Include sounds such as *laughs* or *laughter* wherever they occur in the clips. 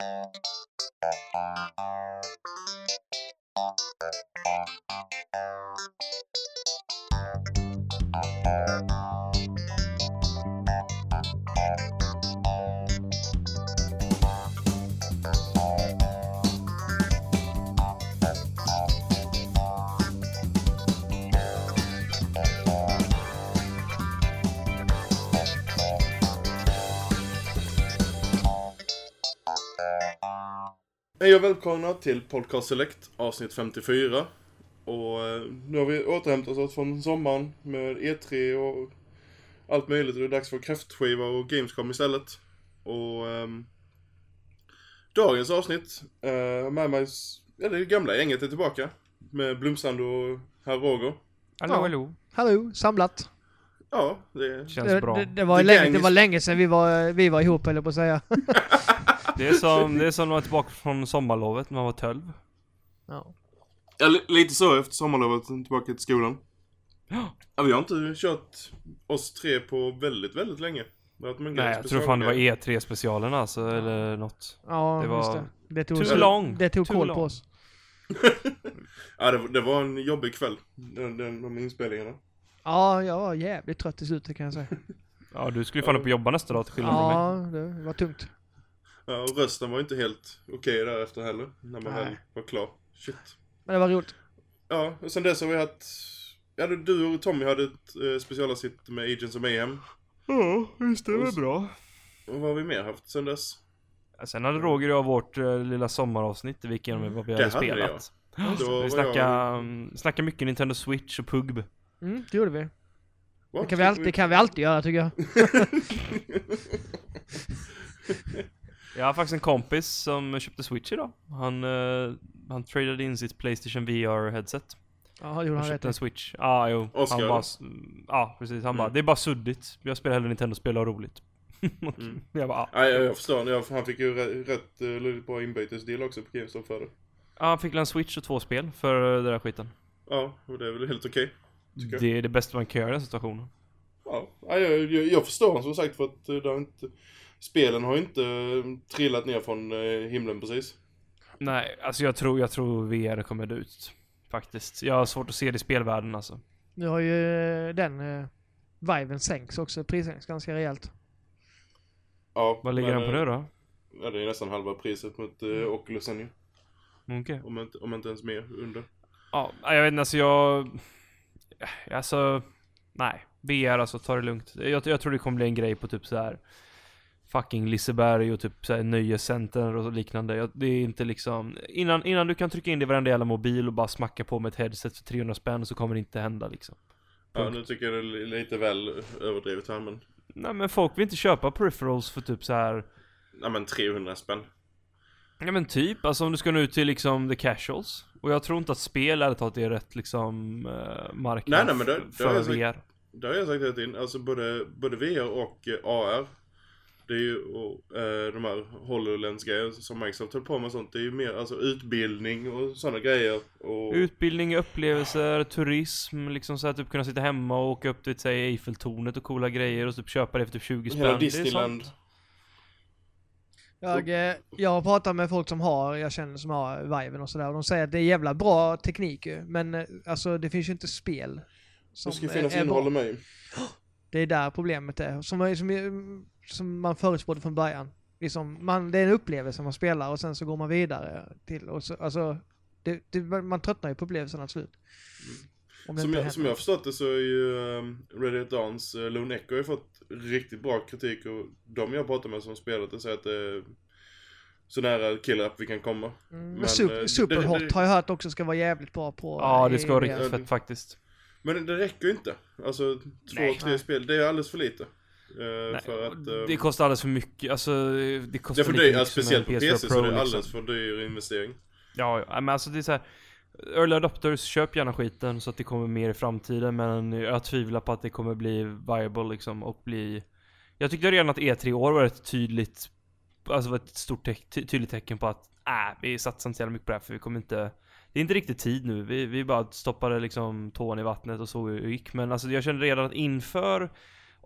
Thank you. Hej och välkomna till Podcast Select avsnitt 54. Och eh, nu har vi återhämtat oss från sommaren med E3 och allt möjligt. Det är dags för kräftskiva och Gamescom istället. Och ehm, dagens avsnitt eh, med mig, ja det gamla gänget är tillbaka. Med Blomstrand och herr Roger. Hallå, Ja. hallå. Hallå, samlat. Ja, det Känns Det, bra. det, det, var länge, det var länge sedan vi var, vi var ihop, eller på att säga. *laughs* Det är som, det är som när man är tillbaka från sommarlovet när man var 12. Ja. Ja, li- lite så efter sommarlovet tillbaka till skolan. Ja. Ja, vi har inte kört oss tre på väldigt, väldigt länge. Det har varit många Nej, jag tror fan det var specialgrejer. E3-specialen alltså, eller något. Ja, Det var just det. Det tog, too long. Det tog koll på oss. *laughs* Ja, det, var- det var en jobbig kväll. Den, den, de inspelningarna. Ja, jag var jävligt trött i slutet kan jag säga. *laughs* Ja, du skulle ju fan upp och jobba nästa dag till skillnad från mig. Ja, det var tungt. Ja, och rösten var inte helt okej därefter heller. När man Nej. väl var klar. Shit. Men det var roligt. Ja, och sen dess har vi haft... Ja, du- och Tommy hade ett eh, specialavsnitt med Agents of Mayhem. Ja, visst det var bra. Och vad har vi mer haft sen dess? Sen hade Roger och jag vårt uh, lilla sommaravsnitt där vi gick igenom vad vi Det hade hade spelat. Då var Vi snackade, um, snackade mycket Nintendo Switch och Pugb. Mm, det gjorde vi. Det kan vi, alltid, det kan vi alltid göra tycker jag. *laughs* *laughs* Jag har faktiskt en kompis som köpte Switch idag. Han, eh, han tradade in sitt Playstation VR-headset. Ja, gjorde Han han rätt en Switch. Ja, ah, jo. Oscar, han bara, s- ja, precis. Han bara, Mm. det är bara suddigt. Jag spelar hellre Nintendo-spel *laughs* och roligt. Mm. jag bara, ah. Ja, jag, jag förstår. Jag, han fick ju rätt, rätt eh, lite bra inbytesdeal också på GameStop för det. Ja, han fick en Switch och två spel för den där skiten. Ja, och det är väl helt okej. Jag. Det är det bästa man kan göra i den situationen. Ja, ja, jag, jag, jag förstår honom som sagt för att eh, det har inte... Spelen har ju inte eh, trillat ner från eh, himlen precis. Nej, alltså jag tror, jag tror VR kommer dö ut. Faktiskt. Jag har svårt att se det i spelvärlden alltså. Nu har ju eh, den uh, Viven sänks också. Prissänks ganska rejält. Ja, Vad ligger men, den på eh, nu då? Ja, det är nästan halva priset mot eh, Oculusen ju. Okej. Om inte, om inte ens mer under. Ja, jag vet inte, alltså jag... Alltså... Nej. VR alltså, ta det lugnt. Jag, jag tror det kommer bli en grej på typ så här fucking Liseberg och typ så här nöjescenter och liknande. Jag, det är inte liksom... Innan, innan du kan trycka in det i varenda jävla mobil och bara smacka på med ett headset för 300 spänn så kommer det inte hända liksom. Ja, Punkt. nu tycker jag det är li- lite väl överdrivet här men... Nej men folk vill inte köpa peripherals för typ så här. Nej men 300 spänn. Ja men typ, alltså om du ska nå ut till liksom the casuals. Och jag tror inte att spel ärligt talat är rätt liksom uh, marknad Nej, nej, men det- det har för jag sagt. VR. Det har jag sagt hela tiden. Alltså både, både VR och eh, AR. Det är ju och, eh, de här HoloLens-grejer som Microsoft höll på med sånt. Det är ju mer alltså utbildning och sådana grejer. Och, Utbildning, upplevelser, turism, liksom så att typ kunna sitta hemma och åka upp till säg Eiffeltornet och coola grejer och typ köpa det för typ 20 spänn. hela Disneyland. Jag, eh, jag har pratat med folk som har, jag känner som har Viven och sådär och de säger att det är jävla bra teknik ju. Men eh, alltså det finns ju inte spel. Som Det ska finnas innehåll bra. med. *gasps* Det är där problemet är. Som, som, som man förutspådde från början. Liksom, man, det är en upplevelse man spelar och sen så går man vidare till. Och så, alltså, det, det, man tröttnar ju på upplevelserna till slut. Som jag, som jag har förstått det så är ju um, Red Dead Dawns uh, Lone Echo har ju fått riktigt bra kritik och de jag pratar med som spelat det säger att det är så nära killer vi kan komma. Mm, men, super, eh, Superhot det- det- har jag hört också ska vara jävligt bra på. Ja, eh, det ska vara riktigt fett faktiskt. Men det räcker ju inte. Alltså två, Nej. tre spel, det är alldeles för lite. Uh, Nej, för att... eh, det kostar alldeles för mycket, alltså det det kostar är för dyrt, alltså, speciellt på PS4 PC så Pro, det är liksom. alldeles för dyr investering. Ja, ja, men alltså det är så här. Early adopters, köp gärna skiten så att det kommer mer i framtiden men jag tvivlar på att det kommer bli viable liksom och bli Jag tyckte redan att E3 år var ett tydligt Alltså var ett stort ty- tydligt tecken på att äh, vi satsar inte så jävla mycket på det här för vi kommer inte Det är inte riktigt tid nu, vi, vi bara stoppade liksom tån i vattnet och så hur det gick men alltså jag kände redan att inför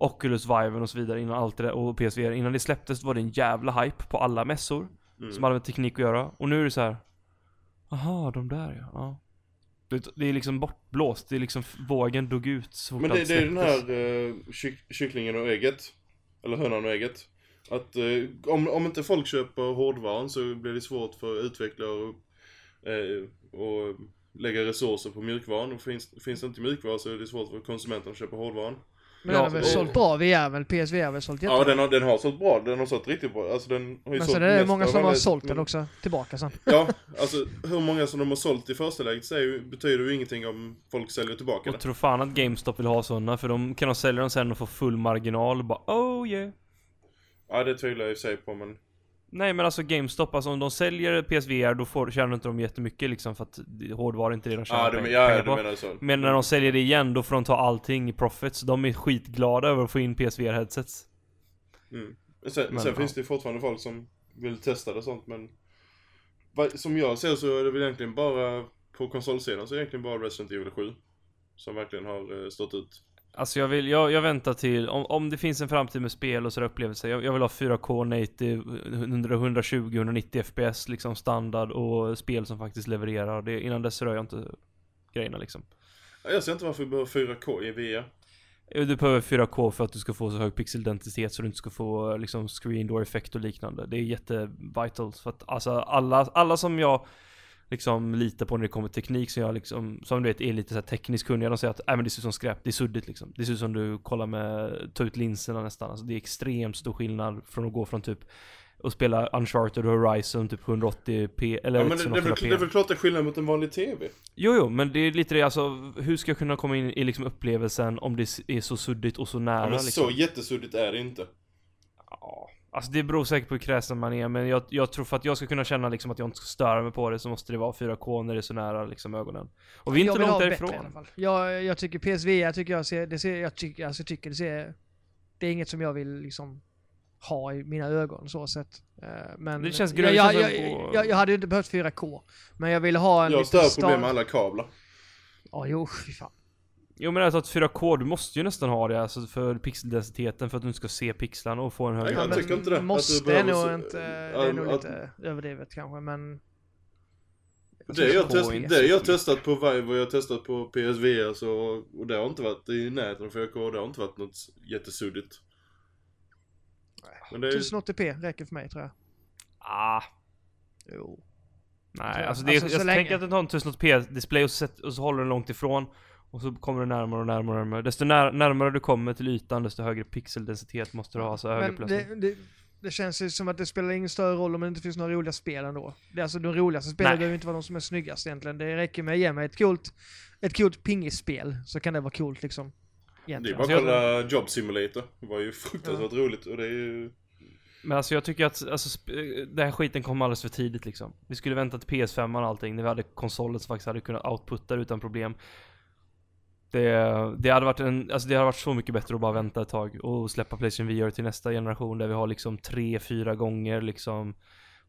Oculus Viven och så vidare innan allt det där och PSVR innan det släpptes var det en jävla hype på alla mässor Mm. Som hade med teknik att göra. Och nu är det så här. Aha, de där ja. ja. Det, det är liksom bortblåst. Det är liksom vågen dog ut så fort Men det, det är den här kyck, kycklingen och ägget. Eller hönan och ägget. Att eh, om, om inte folk köper hårdvaran så blir det svårt för utvecklare att eh, och lägga resurser på mjukvaran. Och finns, finns det inte mjukvara så är det svårt för konsumenten att köpa hårdvaran. Men Ja, den har väl sålt bra VR väl? PSVR har väl sålt jättebra? Ja, den har, den har sålt bra. Den har sålt riktigt bra. Alltså den har ju men sålt sen är det många som har sålt den men- också tillbaka sen. Ja, alltså hur många som de har sålt i första läget säger, betyder ju ingenting om folk säljer tillbaka Och det. tro fan att GameStop vill ha sådana för de kan de sälja dem sen och få full marginal och bara oh yeah. Ja, det tvivlar jag i sig på men... Nej men alltså GameStop, alltså om de säljer PSVR då får, tjänar inte de jättemycket liksom för att hårdvara inte det de tjänar Ja, du, peng- men- ja, pengar på. menar så. Men när de säljer det igen då får de ta allting i profits. De är skitglada över att få in PSVR headsets. Mm. Sen, Men, sen ja. finns det fortfarande folk som vill testa det och sånt men... Som jag ser så är det väl egentligen bara, på konsolsidan så är det egentligen bara Resident Evil 7. Som verkligen har eh, stått ut. Alltså jag vill, jag, jag väntar till, om, om det finns en framtid med spel och sådär upplevelser. Jag, jag vill ha 4K native, 100, 120, 190 FPS liksom standard och spel som faktiskt levererar. Det, innan dess rör jag inte grejerna liksom. Ja, Jag ser inte varför vi behöver 4K i VR. Du behöver 4K för att du ska få så hög pixeldensitet så du inte ska få liksom screen door effekt och liknande. Det är jättevitalt för att alltså alla, alla som jag liksom litar på när det kommer teknik som jag liksom, som du vet är lite så här tekniskt kunniga, de säger att äh, men det ser ut som skräp, det är suddigt liksom. Det ser ut som du kollar med, ta ut linserna nästan. Alltså det är extremt stor skillnad från att gå från typ och spela Uncharted Horizon typ 180p eller Ja, men det, det, är väl, 104p. det är väl klart det är skillnad mot en vanlig TV. Jo, jo, men det är lite det, alltså hur ska jag kunna komma in i liksom upplevelsen om det är så suddigt och så nära Ja, men liksom? så jättesuddigt är det inte. Ja, alltså det beror säkert på hur kräsen man är, men jag, jag tror för att jag ska kunna känna liksom att jag inte ska störa mig på det så måste det vara 4K när det är så nära liksom ögonen. Och vi är jag inte långt därifrån. bättre i alla fall. Jag, jag tycker PSVR tycker jag ser, det ser, jag tycker, alltså tycker det ser, det är inget som jag vill liksom ha i mina ögon så sett. Eh, Men Det känns jag, grönt jag, jag, jag, jag hade ju inte behövt 4K. Men jag ville ha en Jag har större problem med alla kablar. Ja, jo, fy fan. Jo men alltså att 4K, du måste ju nästan ha det alltså för pixeldensiteten för att du inte ska se pixlarna och få en hög Nej, jag tycker inte det. Att du Måste är nog inte, det Ja, är nog att- lite överdrivet kanske men... Det jag, test, är det jag testat på Vive och jag har testat på PSVR så, och det har inte varit i närheten av 4K, det har inte varit något jättesuddigt. Men det är, 1080p räcker för mig tror jag. Ah, Jo. nej jag. alltså det är, Alltså, så jag länge- tänker att du tar en 1080p-display och, så och så håller den långt ifrån. Och så kommer du närmare och närmare och närmare. Desto när, närmare du kommer till ytan desto högre pixeldensitet måste du ha, så högre Men det, det, det känns ju som att det spelar ingen större roll om det inte finns några roliga spel ändå. Det är alltså de roligaste spelen behöver inte vara de som är snyggast egentligen. Det räcker med att ge mig ett coolt, ett coolt pingisspel så kan det vara coolt liksom. det är Egentligen. bara att Alltså, kolla Job Simulator. Det var ju *laughs* fruktansvärt roligt och det är ju... Men alltså jag tycker att alltså, den här skiten kom alldeles för tidigt liksom. Vi skulle vänta till PS5 och allting när vi hade konsoler som faktiskt hade kunnat outputta utan problem. Det, det hade varit en, alltså det hade varit så mycket bättre att bara vänta ett tag och släppa Playstation VR till nästa generation där vi har liksom tre, fyra gånger liksom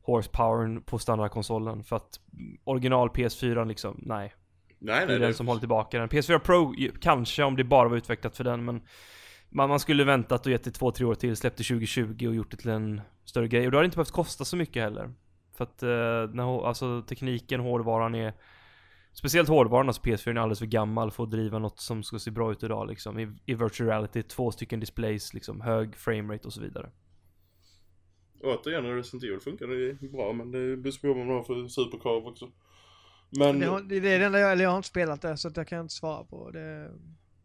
horsepowern på standardkonsolen för att original PS4 liksom, nej. Nej, Det är den som håller tillbaka den. PS4 Pro, kanske om det bara var utvecklat för den men man, man skulle väntat och gett det två, tre år till, släppte 2020 och gjort det till en större grej. Och då hade det inte behövt kosta så mycket heller. För att, eh, när, alltså tekniken, hårdvaran är Speciellt hårdvaran, alltså PS4 är alldeles för gammal för att driva något som ska se bra ut idag liksom. I, i virtual reality, två stycken displays, liksom hög framerate och så vidare. Återigen, Resident Evil funkar det är bra men det beror på vad man har för superkrav också. Men... Det, det är det enda jag, eller jag har inte spelat det så att jag kan inte svara på det.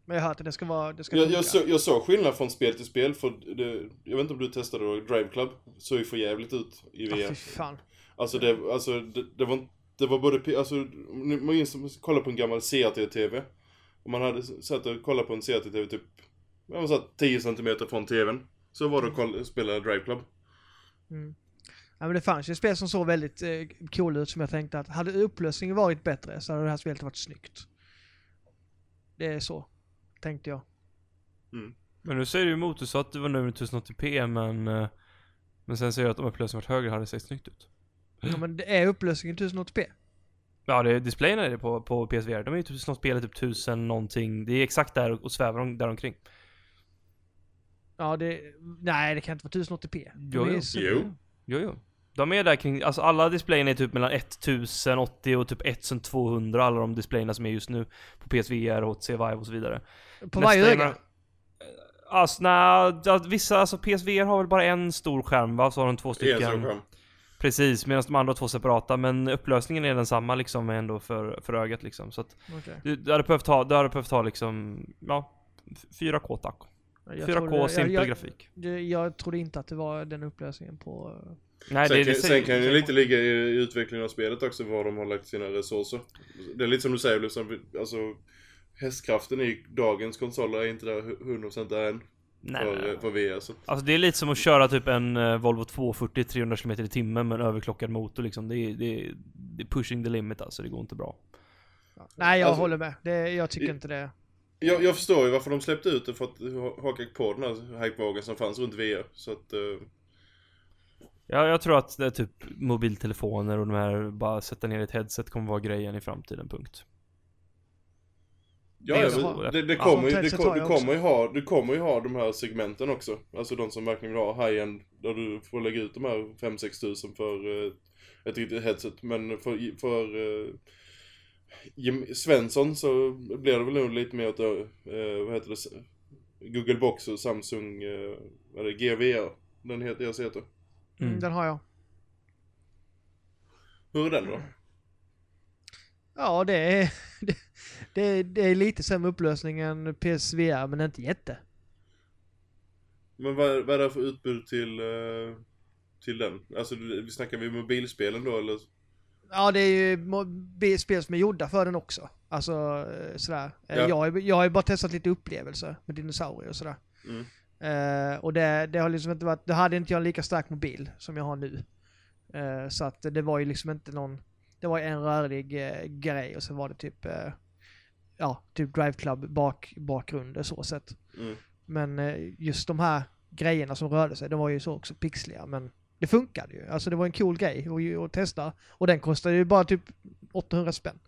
Men jag har hört att det ska vara, det ska Jag, jag, så, jag såg skillnad från spel till spel för det, jag vet inte om du testade då, Drive Club såg ju för jävligt ut i Ja, VR. fy fan. Alltså det, alltså det, det var det var både, P- alltså, om man minns som kolla på en gammal CRT-TV. Om man hade satt och kollat på en CRT-TV typ, man satt 10 cm från TVn. Så var det att kolla, spela Drive Club. Mm. Ja, men det fanns ju spel som såg väldigt eh, cool ut som jag tänkte att hade upplösningen varit bättre så hade det här spelet varit snyggt. Det är så, tänkte jag. Men nu säger du emot, du sa att det var med 1080p men eh, Men sen säger du att om upplösningen varit högre hade det sett snyggt ut. Ja, men det är upplösningen 1080p. Ja, det, displayen är det på, på PSVR. De är ju typ snart spelet typ 1000 någonting. Det är exakt där och svävar om, där omkring. Ja, det... Nej, det kan inte vara 1080p. Jo, jo. så- Jo. Jo, jo. De är där kring, alltså alla displayen är typ mellan 1080 och typ 1200 alla de displayerna som är just nu på PSVR, HTC Vive och så vidare. På varje öga? Alltså nej, ja, vissa, alltså PSVR har väl bara en stor skärm va? Så har de två En stycken. sån skärm. Precis, medan de andra två separata. Men upplösningen är densamma liksom ändå för, för ögat liksom. Så att Okej. du, du hade behövt ha, du hade behövt ha liksom, ja, 4K tack. Jag 4K trodde- simpel jag, grafik. jag, jag trodde inte att det var den upplösningen på... Nej, sen, det, kan, det sen kan ju lite ligga i utvecklingen av spelet också, var de har lagt sina resurser. Det är lite som du säger, liksom, alltså hästkraften i dagens konsoler är inte där 100% där än. Nej, för, nej. för VR. Så. Alltså det är lite som att köra typ en eh, Volvo 240 300 km i timmen med en överklockad motor liksom. Det är, det, är, det är pushing the limit alltså, det går inte bra. Nej, jag Alltså- håller med. Det, jag tycker I- inte det. Jag, jag förstår ju varför de släppte ut det, för att ha- haka på den här hypevågen som fanns runt VR. Så att... eh, Ja, jag tror att det är typ mobiltelefoner och de här, bara sätta ner ett headset kommer vara grejen i framtiden, punkt. Ja, Det ja, det, det Ja, kommer ju, sånt det, du, jag kommer ju ha, du kommer ju ha de här segmenten också. Alltså de som verkligen vill ha high-end, där du får lägga ut de här 5-6 tusen för eh, ett riktigt headset. Men för, för eh, gem- Svensson så blir det väl nog lite mer åt, eh, vad heter det, Google Box och Samsung, eh, vad är det, GVR, den heter, deras heter. Mm. Den har jag. Hur är den då? Ja, det är, *laughs* det, det, är, lite sämre upplösning än PSVR, men inte jätte. Men vad, vad är det för utbud till, eh, till den? Alltså vi snackar vi mobilspelen då eller? Ja, det är ju spel som är gjorda för den också. Alltså eh, sådär. Eh, Ja. Jag, har- jag har ju bara testat lite upplevelser med dinosaurier och sådär. Mm. Eh, och det, det har liksom inte varit, det hade inte jag en lika stark mobil som jag har nu. Eh, så att det var ju liksom inte någon, det var en rörlig eh, grej och så var det typ, ja, typ Drive Club bak, bakgrund så sett. Mm. Men eh, just de här grejerna som rörde sig, de var ju så också pixliga. Men det funkade ju. Alltså det var en cool grej att, att testa. Och den kostade ju bara typ 800 spänn.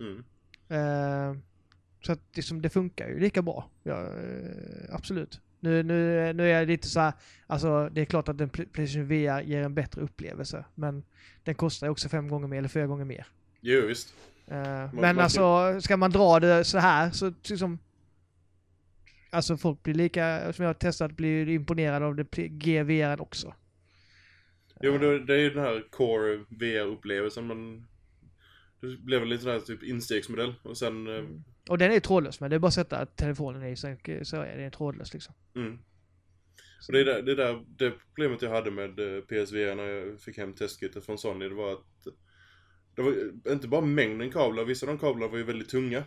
Mm. Eh, så att liksom, det funkar ju lika bra. Ja, eh, absolut. Nu, nu, nu är jag lite så här, alltså det är klart att en Pl- Playstation VR ger en bättre upplevelse. Men den kostar ju också fem gånger mer eller fyra gånger mer. Jo visst. Eh, man men alltså, ska man dra det så här så liksom... Alltså folk blir lika, som jag har testat, blir imponerade av det GVR också. Jo men det, det är ju den här core VR-upplevelsen men det blev väl lite sån här typ instegsmodell och sen eh, Och den är trådlös men det är bara att sätta telefonen i så, så är den trådlös liksom. mm. Och det är där, det, är där, det problemet jag hade med eh, PSVR när jag fick hem testkittet från Sony det var att det var inte bara mängden kablar, vissa av de kablarna var ju väldigt tunga.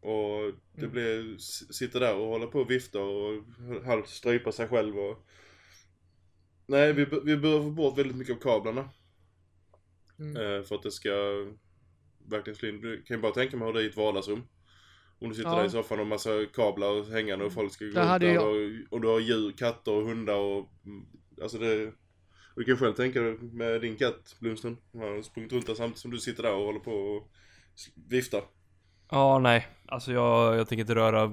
Och det Mm. blev sitta där och hålla på och vifta och halvt strypa sig själv och Nej, vi, vi behöver få bort väldigt mycket av kablarna. Mm. Eh, för att det ska verkligen slå in. Du kan ju bara tänka mig hur det är i ett vardagsrum. Om du sitter Ja. där i soffan och massa kablar hängande och folk ska gå Det ut där jag. och, och du har djur, katter och hundar och mm, Alltså det Du kan själv tänka dig med din katt Blomström. Han har sprungit runt där samtidigt som du sitter där och håller på och viftar. Ja, nej. Alltså jag, jag tänker inte röra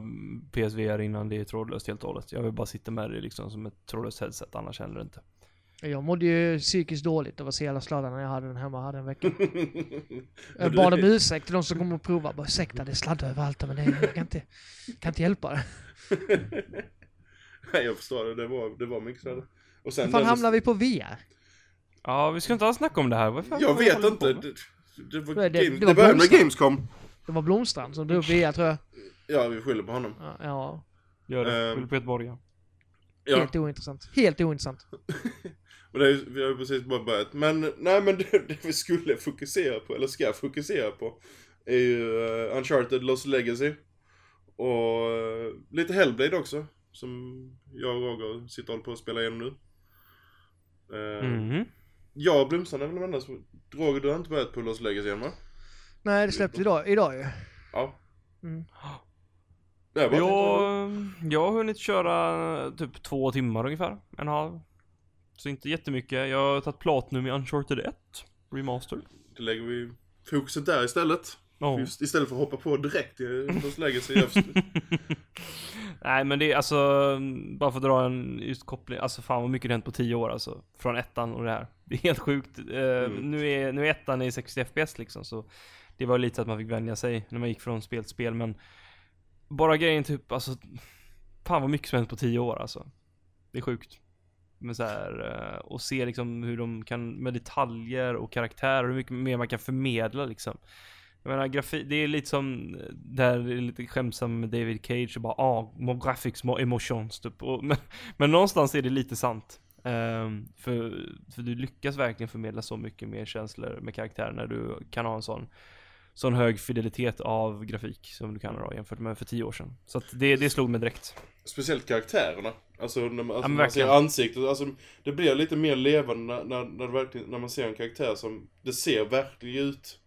PSVR innan det är trådlöst helt och hållet. Jag vill bara sitta med det liksom som ett trådlöst headset, annars händer det inte. Jag mådde ju psykiskt dåligt av att se alla sladdar när jag hade den hemma, hade en vecka. *laughs* Jag bad om ursäkt till de som kom och provade. Bara ursäkta, det är sladdar överallt men det, jag kan inte, kan inte hjälpa det. *laughs* Nej jag förstår det, det var, det var mycket sådär. Och sen Hur fan hamnar vi på VR? Ja, vi ska inte alls snacka om det här. Vad fan- Jag vet inte. Det, det, var, Det- det- Game, det det, var började med. Gamescom. Det var Blomstrand som drog upp VR tror jag. Ja, vi skyller på honom. Ja, ja. Gör det. Ehm. Skyll på Göteborg ja. Ja, helt ointressant. Helt ointressant. *laughs* och det är, vi har ju precis bara börjat. Men, nej men *laughs* det, det vi skulle fokusera på, eller ska fokusera på, är ju eh, Uncharted Lost Legacy. Och eh, lite Hellblade också, som jag och Roger sitter och håller på att spela igenom nu. Uh, Mhm. Jag och Blomstrand är väl de enda som... Roger, du har inte börjat på Lost Legacy än va? Nej, det släpptes idag, idag ju. Ja. Mm. Jag, Jag, jag har hunnit köra typ två timmar ungefär. En halv. Så inte jättemycket. Jag har tagit Platinum i Uncharted 1. Remaster. Då lägger vi fokuset där istället. Ja. Just istället för att hoppa på direkt i Legacy. Jag förstår- Nej men det är alltså, bara för att dra en just koppling, alltså fan vad mycket det hänt på 10 år alltså. Från ettan och det här. Det är helt sjukt. Eh, Mm. nu, är, nu är ettan i 60 FPS liksom så det var lite att man fick vänja sig när man gick från spel till spel men bara grejen typ alltså, fan vad mycket som hänt på 10 år alltså. Det är sjukt. Men så här, eh, och se liksom hur de kan, med detaljer och karaktärer, hur mycket mer man kan förmedla liksom. Jag menar grafik, det är lite som, där det är lite skämsam med David Cage och bara ah, more graphics, more emotions typ. Och, men, men någonstans är det lite sant. Ehm, för, för du lyckas verkligen förmedla så mycket mer känslor med karaktärer när du kan ha en sån Sån hög fidelitet av grafik som du kan ha jämfört med för tio år sedan. Så att det, det slog mig direkt. Speciellt karaktärerna. Alltså när man, alltså, men man ser ansiktet. Alltså, det blir lite mer levande när, när, när, när man ser en karaktär som, det ser verkligen ut.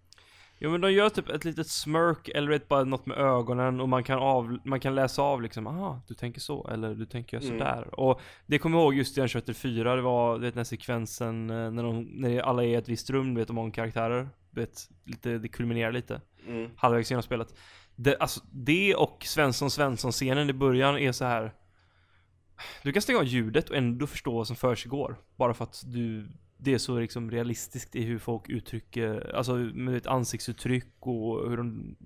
Jo men de gör typ ett litet smirk eller ett bara något med ögonen och man kan, av, man kan läsa av liksom, aha, du tänker så, eller du tänker Mm. sådär. Och det kommer jag ihåg just i Uncharted 4, det var du vet, den här sekvensen eh, när, de, när alla är i ett visst rum, du vet, de många karaktärer. Du vet, lite, det kulminerar lite. Mm. Halvvägs genom spelet. Det, alltså, det och Svensson Svensson-scenen i början är så här. Du kan stänga av ljudet och ändå förstå vad som försiggår. Bara för att du det är så liksom realistiskt i hur folk uttrycker, alltså med ett ansiktsuttryck och hur de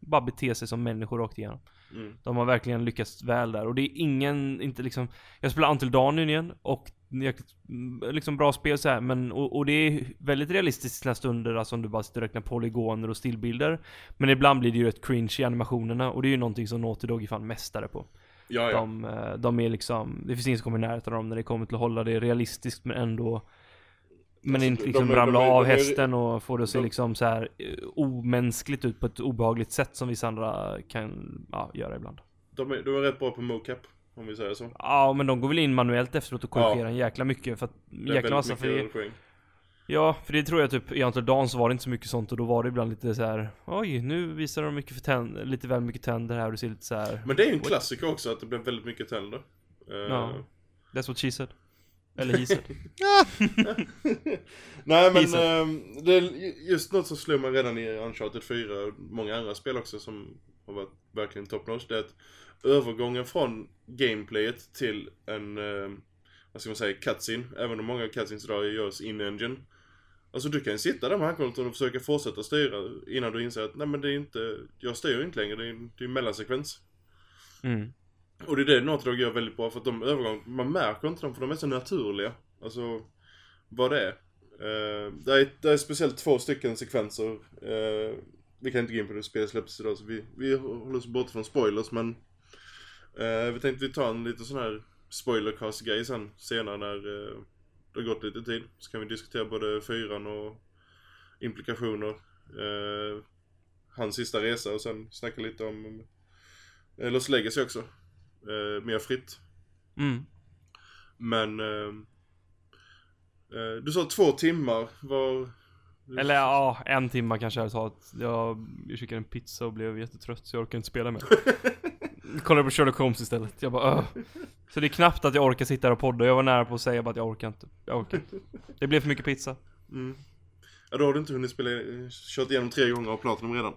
bara beter sig som människor rakt igenom. Mm. De har verkligen lyckats väl där och det är ingen, inte liksom Jag spelar Until Dawn igen och mm, liksom bra spel så här, men och, och det är väldigt realistiskt sina stunder, alltså om du bara sitter och räknar polygoner och stillbilder Men ibland blir det ju rätt cringe i animationerna och det är ju någonting som Naughty Dog är fan mästare på Ja, ja. de, eh, de är liksom, det finns ingen som kommer i närheten av dem när det kommer till att hålla det realistiskt men ändå Men Alltså, inte liksom de ramla de av hästen och få det att se liksom så här eh, omänskligt ut på ett obehagligt sätt som vissa andra kan ja, göra ibland. De, är, de är rätt bra på mocap, om vi säger så. Ja men de går väl in manuellt efteråt och korrigerar Ja. en jäkla mycket för att Det är jäkla massa mycket för. Ja, för det tror jag typ i Dawn så var det inte så mycket sånt och då var det ibland lite så här. Oj, nu visar de mycket för tänder, lite väl mycket tänder här och det ser lite så här. Men det är ju en klassiker också att det blir väldigt mycket tänder. Eh, Ja. That's what she said. Eller said. *laughs* Nej men ehm, det är just något som slog mig redan i Uncharted 4 och många andra spel också som har varit verkligen top notch. Det är att övergången från gameplayet till en, ehm, vad ska man säga, cutscene. Även om många cutscenes idag görs in-engine. Alltså du kan ju sitta där med handkontrollen och försöka fortsätta styra innan du inser att nej men det är inte, jag styr inte längre, det är en, det är en mellansekvens. Mm. Och det är det Naughty gör väldigt bra för att de övergång, man märker inte dem för de är så naturliga. Alltså, vad det är. Uh, det, är det är speciellt två stycken sekvenser. Uh, vi kan inte gå in på det, spelet släpps idag så vi, vi håller oss borta från spoilers men uh, vi tänkte vi tar en liten sån här spoilercast grej sen senare när uh, det har gått lite tid. Så kan vi diskutera både fyran och implikationer. hans sista resa och sen snacka lite om eh, Legacy också. Eh, mer fritt. Mm. Men... Eh, eh, du sa två timmar var... Eller ja, en timme kanske jag tagit. Jag, jag käkade en pizza och blev jättetrött så jag orkar inte spela mer. *laughs* Kollade på Sherlock Holmes istället. Jag bara Åh. Så det är knappt att jag orkar sitta här och podda. Jag var nära på att säga bara att jag orkar inte. Jag orkar inte. Det blev för mycket pizza. Mm. Ja, då har du inte hunnit spela, kört igenom tre gånger och Platinum redan.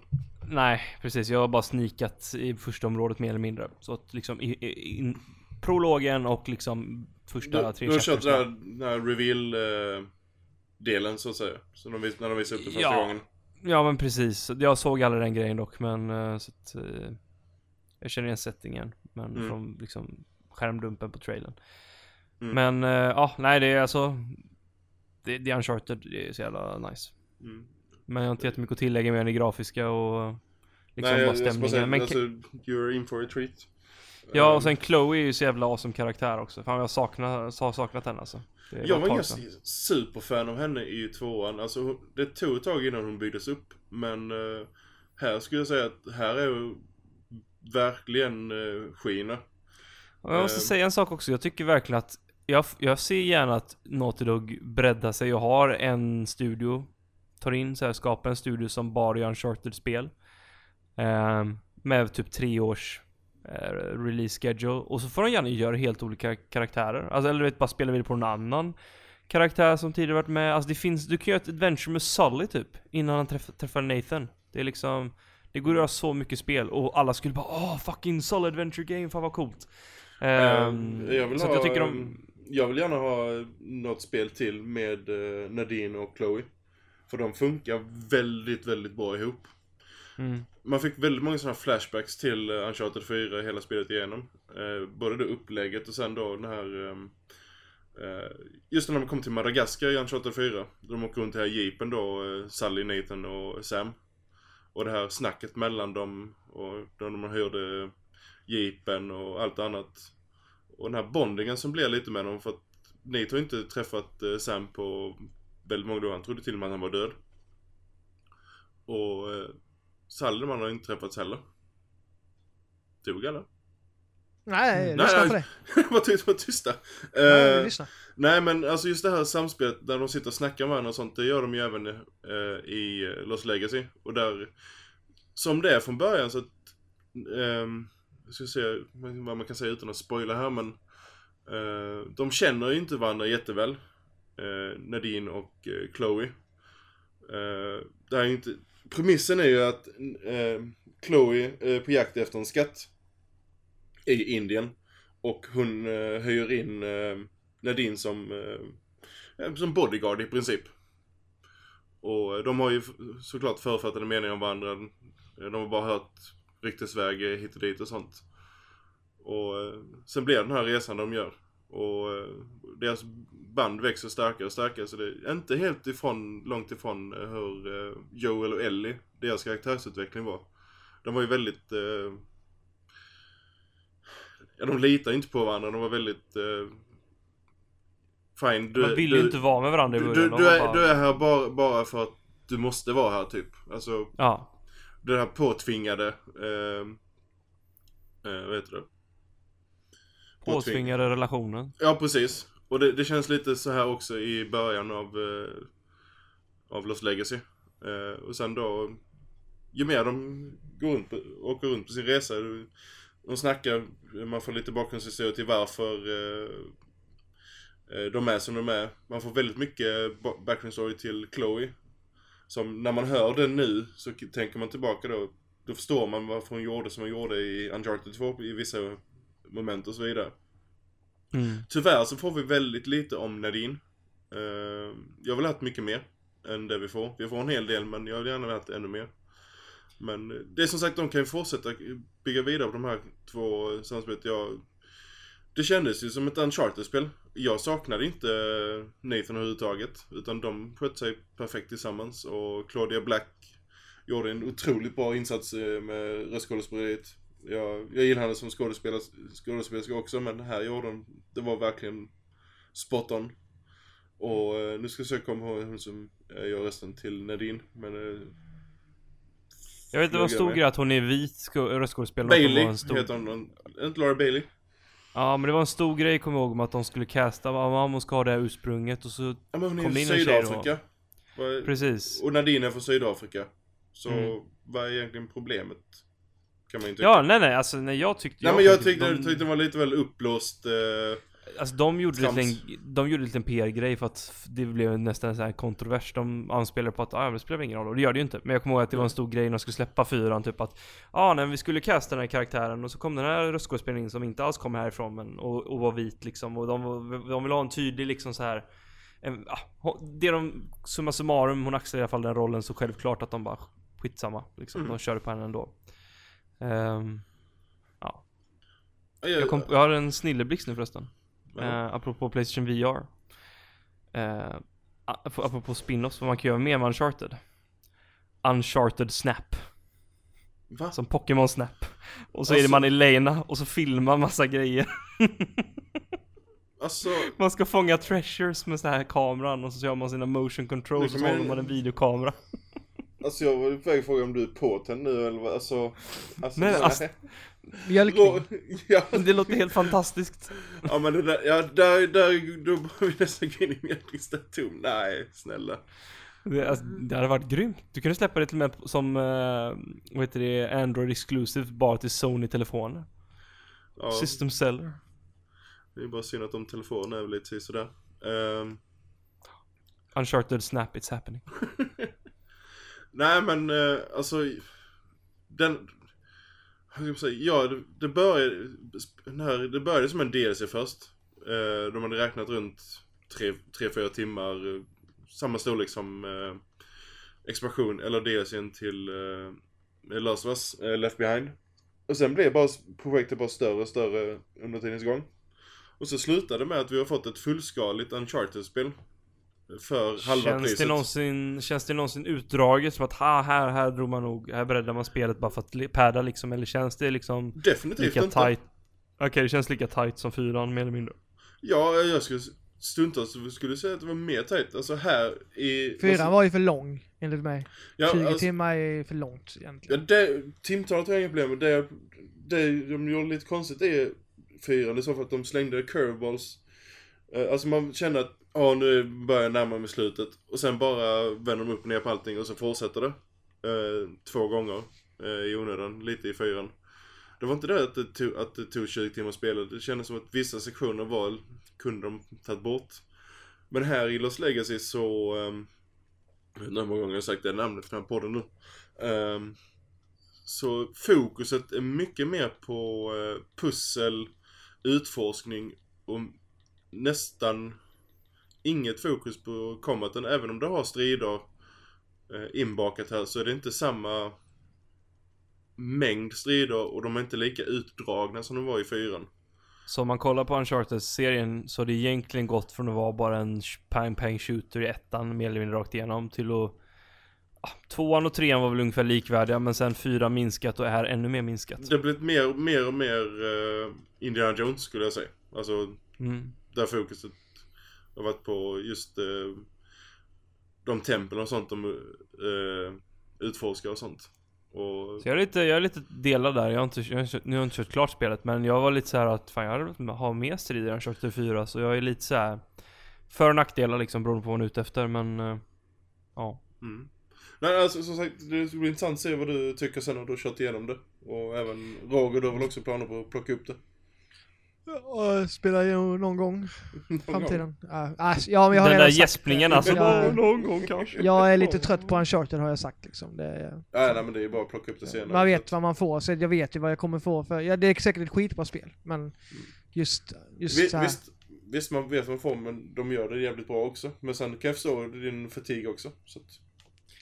Nej, precis. Jag har bara snikat i första området mer eller mindre. Så att liksom i, i, in, prologen och liksom första Du, tre du har kört den här, den här reveal eh, delen så att säga. Så de när de visade upp det första Ja. gången. Ja men precis. Jag såg aldrig den grejen dock men eh, så att, eh, Jag känner igen settingen. Men Mm. från liksom skärmdumpen på trailern. Mm. Men ja, nej det är alltså det, det är uncharted, det är så jävla nice. Mm. Men jag har inte jättemycket att tillägga mer än det grafiska och liksom Nej, bara stämningen. säga, men, alltså, you're in for a treat. ja och sen Chloe är ju så jävla awesome karaktär också. Fan jag saknar, har saknat henne alltså. Jag var sedan. superfan av henne i tvåan. Alltså, det tog ett tag innan hon byggdes upp. Men eh, här skulle jag säga att här är verkligen uh, skiner. Och jag måste Ehm. säga en sak också, jag tycker verkligen att jag, jag ser gärna att Naughty Dog breddar sig och har en studio Tar in så här, skapar en studio som bara gör Uncharted-spel. Ehm, Med typ tre års eh, release schedule. Och så får de gärna göra helt olika karaktärer. Alltså eller du vet, bara spela vidare på någon annan Karaktär som tidigare varit med. Alltså det finns, du kan göra ett adventure med Sully typ Innan han träff, träffar Nathan. Det är liksom Det går att göra så mycket spel och alla skulle bara åh fucking solid adventure game, fan vad coolt. Eh, Ehm, jag vill så ha, jag tycker de, ehm, Jag vill gärna ha något spel till med eh, Nadine och Chloe. För de funkar väldigt, väldigt bra ihop. mm, Man fick väldigt många sådana flashbacks till eh, Uncharted 4 hela spelet igenom. Eh, både det upplägget och sen då den här... ehm, eh, just när de kom till Madagaskar i Uncharted 4. De åker runt i här jeepen då, eh, Sally, Nathan och Sam. Och det här snacket mellan dem och då man hörde jeepen och allt annat. Och den här bondingen som blir lite med dem för att Nate har inte träffat eh, Sam på väldigt många år. Han trodde till och med att han var död. Och eh, Sally man har inte träffats heller. Dog eller? Nej, Nej, lyssna på det. *laughs* Vad tyst, tysta. Nej, Eh, lyssna. nej men alltså just det här samspelet där de sitter och snackar med varandra och sånt. Det gör de ju även eh, i eh, Lost Legacy. Och där, som det är från början så att, jag ska se vad man kan säga utan att spoila här men. Eh, de känner ju inte varandra jätteväl. Eh, Nadine och eh, Chloe. Eh, det här är inte, premissen är ju att Chloe är på jakt efter en skatt. I Indien. Och hon eh, höjer in Nadine som, som bodyguard i princip. Och de har ju såklart förutfattade meningar om varandra. De har bara hört ryktesväg hit och dit och sånt. Och sen blir det den här resan de gör. Och eh, deras band växer starkare och starkare så det är inte helt ifrån, långt ifrån eh, hur eh, Joel och Ellie, deras karaktärsutveckling var. De var ju väldigt eh, Ja, de litar inte på varandra. De var väldigt... Eh, fine, du, man vill ju du, inte vara med varandra i du, början. du, du, var är, bara- du är här bara, bara för att du måste vara här typ. Alltså, Ja, det här påtvingade... Eh, eh, vad heter det? Påtving- påtvingade relationen. Ja, precis. Och det, det känns lite så här också i början av, eh, av Lost Legacy. Eh, och sen då, ju mer de går runt åker runt på sin resa, de snackar, man får lite bakgrundshistoria till varför eh, eh, de är som de är. Man får väldigt mycket ba- background story till Chloe. Som när man hör den nu så tänker man tillbaka då, då förstår man varför hon gjorde som hon gjorde i Uncharted 2 i vissa moment och så vidare. Mm. Tyvärr så får vi väldigt lite om Nadine. Eh, jag vill ha haft mycket mer än det vi får. Vi får en hel del men jag vill gärna ha ännu mer. Men eh, det är som sagt, de kan ju fortsätta bygga vidare på de här två samspelet. Jag, det kändes ju som ett Uncharted-spel. Jag saknade inte Nathan överhuvudtaget. Utan de skötte sig perfekt tillsammans. Och Claudia Black gjorde en otroligt bra insats eh, med röstskådespeleriet. Jag, jag gillar henne som skådespelare, skådespelerska också men här gjorde hon, det var verkligen spot on. Och eh, nu ska jag försöka komma ihåg hon som eh, gör rösten till Nadine, men... Eh, Jag vet inte vad över. grej att hon är vit röstskådespelare. Bailey stor... heter hon, inte Laura Bailey? Ja men det var en stor grej kommer jag ihåg om att de skulle casta, ja hon ska ha det här ursprunget och så Ja men hon Kom det in en? Sydafrika. Precis. Och Nadine är från Sydafrika. Så Mm. vad är egentligen problemet? Kan man ju tycka. Ja nej nej alltså nej jag tyckte Nej men jag tyckte de, tyckte den var lite väl uppblåst. Eh, Alltså de gjorde en, de gjorde lite en PR-grej för att det blev nästan så här kontrovers. De anspelade på att ah, det spelar ingen roll och det gör det ju inte. Men jag kommer ihåg att det var en stor grej när de skulle släppa fyran typ att Ja ah, nej vi skulle casta den här karaktären och så kom den här röstskådespelaren som inte alls kom härifrån men och, och var vit liksom och de, de vill ha en tydlig liksom så här en, ah, det de, summa summarum, hon axlar i alla fall den rollen så självklart att de bara skitsamma liksom. Mm. De körde på henne ändå. Ehm, jag, jag, kom, jag har en snilleblixt nu förresten. ja. Eh, apropå Playstation VR. Eh, ap- apropå spin-offs, vad man kan göra mer med Uncharted. Uncharted Snap. Va? Som Pokémon Snap. Och så är Alltså- det man i Lena och så filmar massa grejer. Alltså, Man ska fånga treasures med sån här kameran och så gör man sina motion controls och så håller man en videokamera. Alltså jag var på väg att fråga om du är påtänd nu eller vad, alltså. alltså Nej, så- alltså- Mjölkning. Ja, *laughs* Det låter helt fantastiskt. ja men det där, ja där, där, då börjar vi nästan gå in i mjölkningsdatum. Nej, snälla. Det, alltså, det hade varit grymt. Du kunde släppa det till och med som, eh, vad heter det, Android exclusive bara till Sony-telefoner. Ja, System seller. det är bara synd att de telefonerna är väl lite sådär. Um, Uncharted Snap, it's happening. *laughs* nej men eh, alltså. den... Hur ska man säga? Ja, det, det började... Den här, det började som en DLC först. Eh, de hade räknat runt 3-4 timmar. Eh, samma storlek som eh, expansion, eller DLCn till eh, Last of Us, eh, Left Behind. Och sen blev bara projektet bara större och större under tidens gång. Och så slutade det med att vi har fått ett fullskaligt Uncharted-spel. För halva Känns priset. det, någonsin, känns det någonsin utdraget som att ha, här, här drog man nog, här breddade man spelet bara för att padda liksom, eller känns det liksom Definitivt lika inte. tight? Okej, det känns lika tight som fyran mer eller mindre. Ja, jag skulle stundtals skulle säga att det var mer tajt. Alltså här i... Fyran var ju för lång, enligt mig. ja, 20 alltså, timmar är för långt Ja, egentligen. det, timtalet har jag inga problem med. Det, det de gjorde lite konstigt är fyran, det är så för att de slängde curveballs. Eh, Alltså man känner att, ja nu börjar jag närma mig slutet. Och sen bara vänder de upp och ner på allting och så fortsätter det. Eh, två gånger eh, i onödan, lite i fyran. Det var inte det att det tog, att det tog 20 timmar att spela. Det kändes som att vissa sektioner var, kunde de tagit bort. Men här i Los Legacy så, um, jag vet inte hur många gånger jag sagt det namnet för den här podden nu. Ehm, så fokuset är mycket mer på eh, pussel, utforskning och nästan inget fokus på combaten. Även om det har strider eh, inbakat här så är det inte samma mängd strider och de är inte lika utdragna som de var i fyran. Så om man kollar på Uncharted-serien så har det egentligen gått från att vara bara en sh- pang pang shooter i ettan mer eller mindre rakt igenom till att Tvåan och trean var väl ungefär likvärdiga men sen fyra minskat och är här ännu mer minskat. Det har blivit mer, mer och mer eh, Indiana Jones skulle jag säga. Alltså Mm. där fokuset har varit på just eh, de tempel och sånt de eh, utforskar och sånt. Och Så jag är lite, jag är lite delad där. Jag har inte, jag har, nu har jag inte kört klart spelet men jag var lite så här att fan jag hade ha mer strider än Uncharted 4 så jag är lite så här för och nackdelar liksom beroende på vad man är ute efter men eh, ja. Mm. Nej, alltså som sagt, det ska bli intressant att se vad du tycker sen när du har kört igenom det. Och även Roger, du har väl också planer på att plocka upp det? Och spela någon gång i framtiden. Ja, alltså, ja, men jag har Den där gäspningen alltså. Jag, någon gång kanske. jag är lite trött på Uncharted har jag sagt liksom. Det är, Nej, nej men det är ju bara att plocka upp det senare. man vet vad man får, så jag vet ju vad jag kommer få för, ja, det är säkert ett skitbra spel, men just, just Vi, så här, visst, visst, man vet vad man får men de gör det jävligt bra också. Men sen kan jag förstå din fatig också. Så att,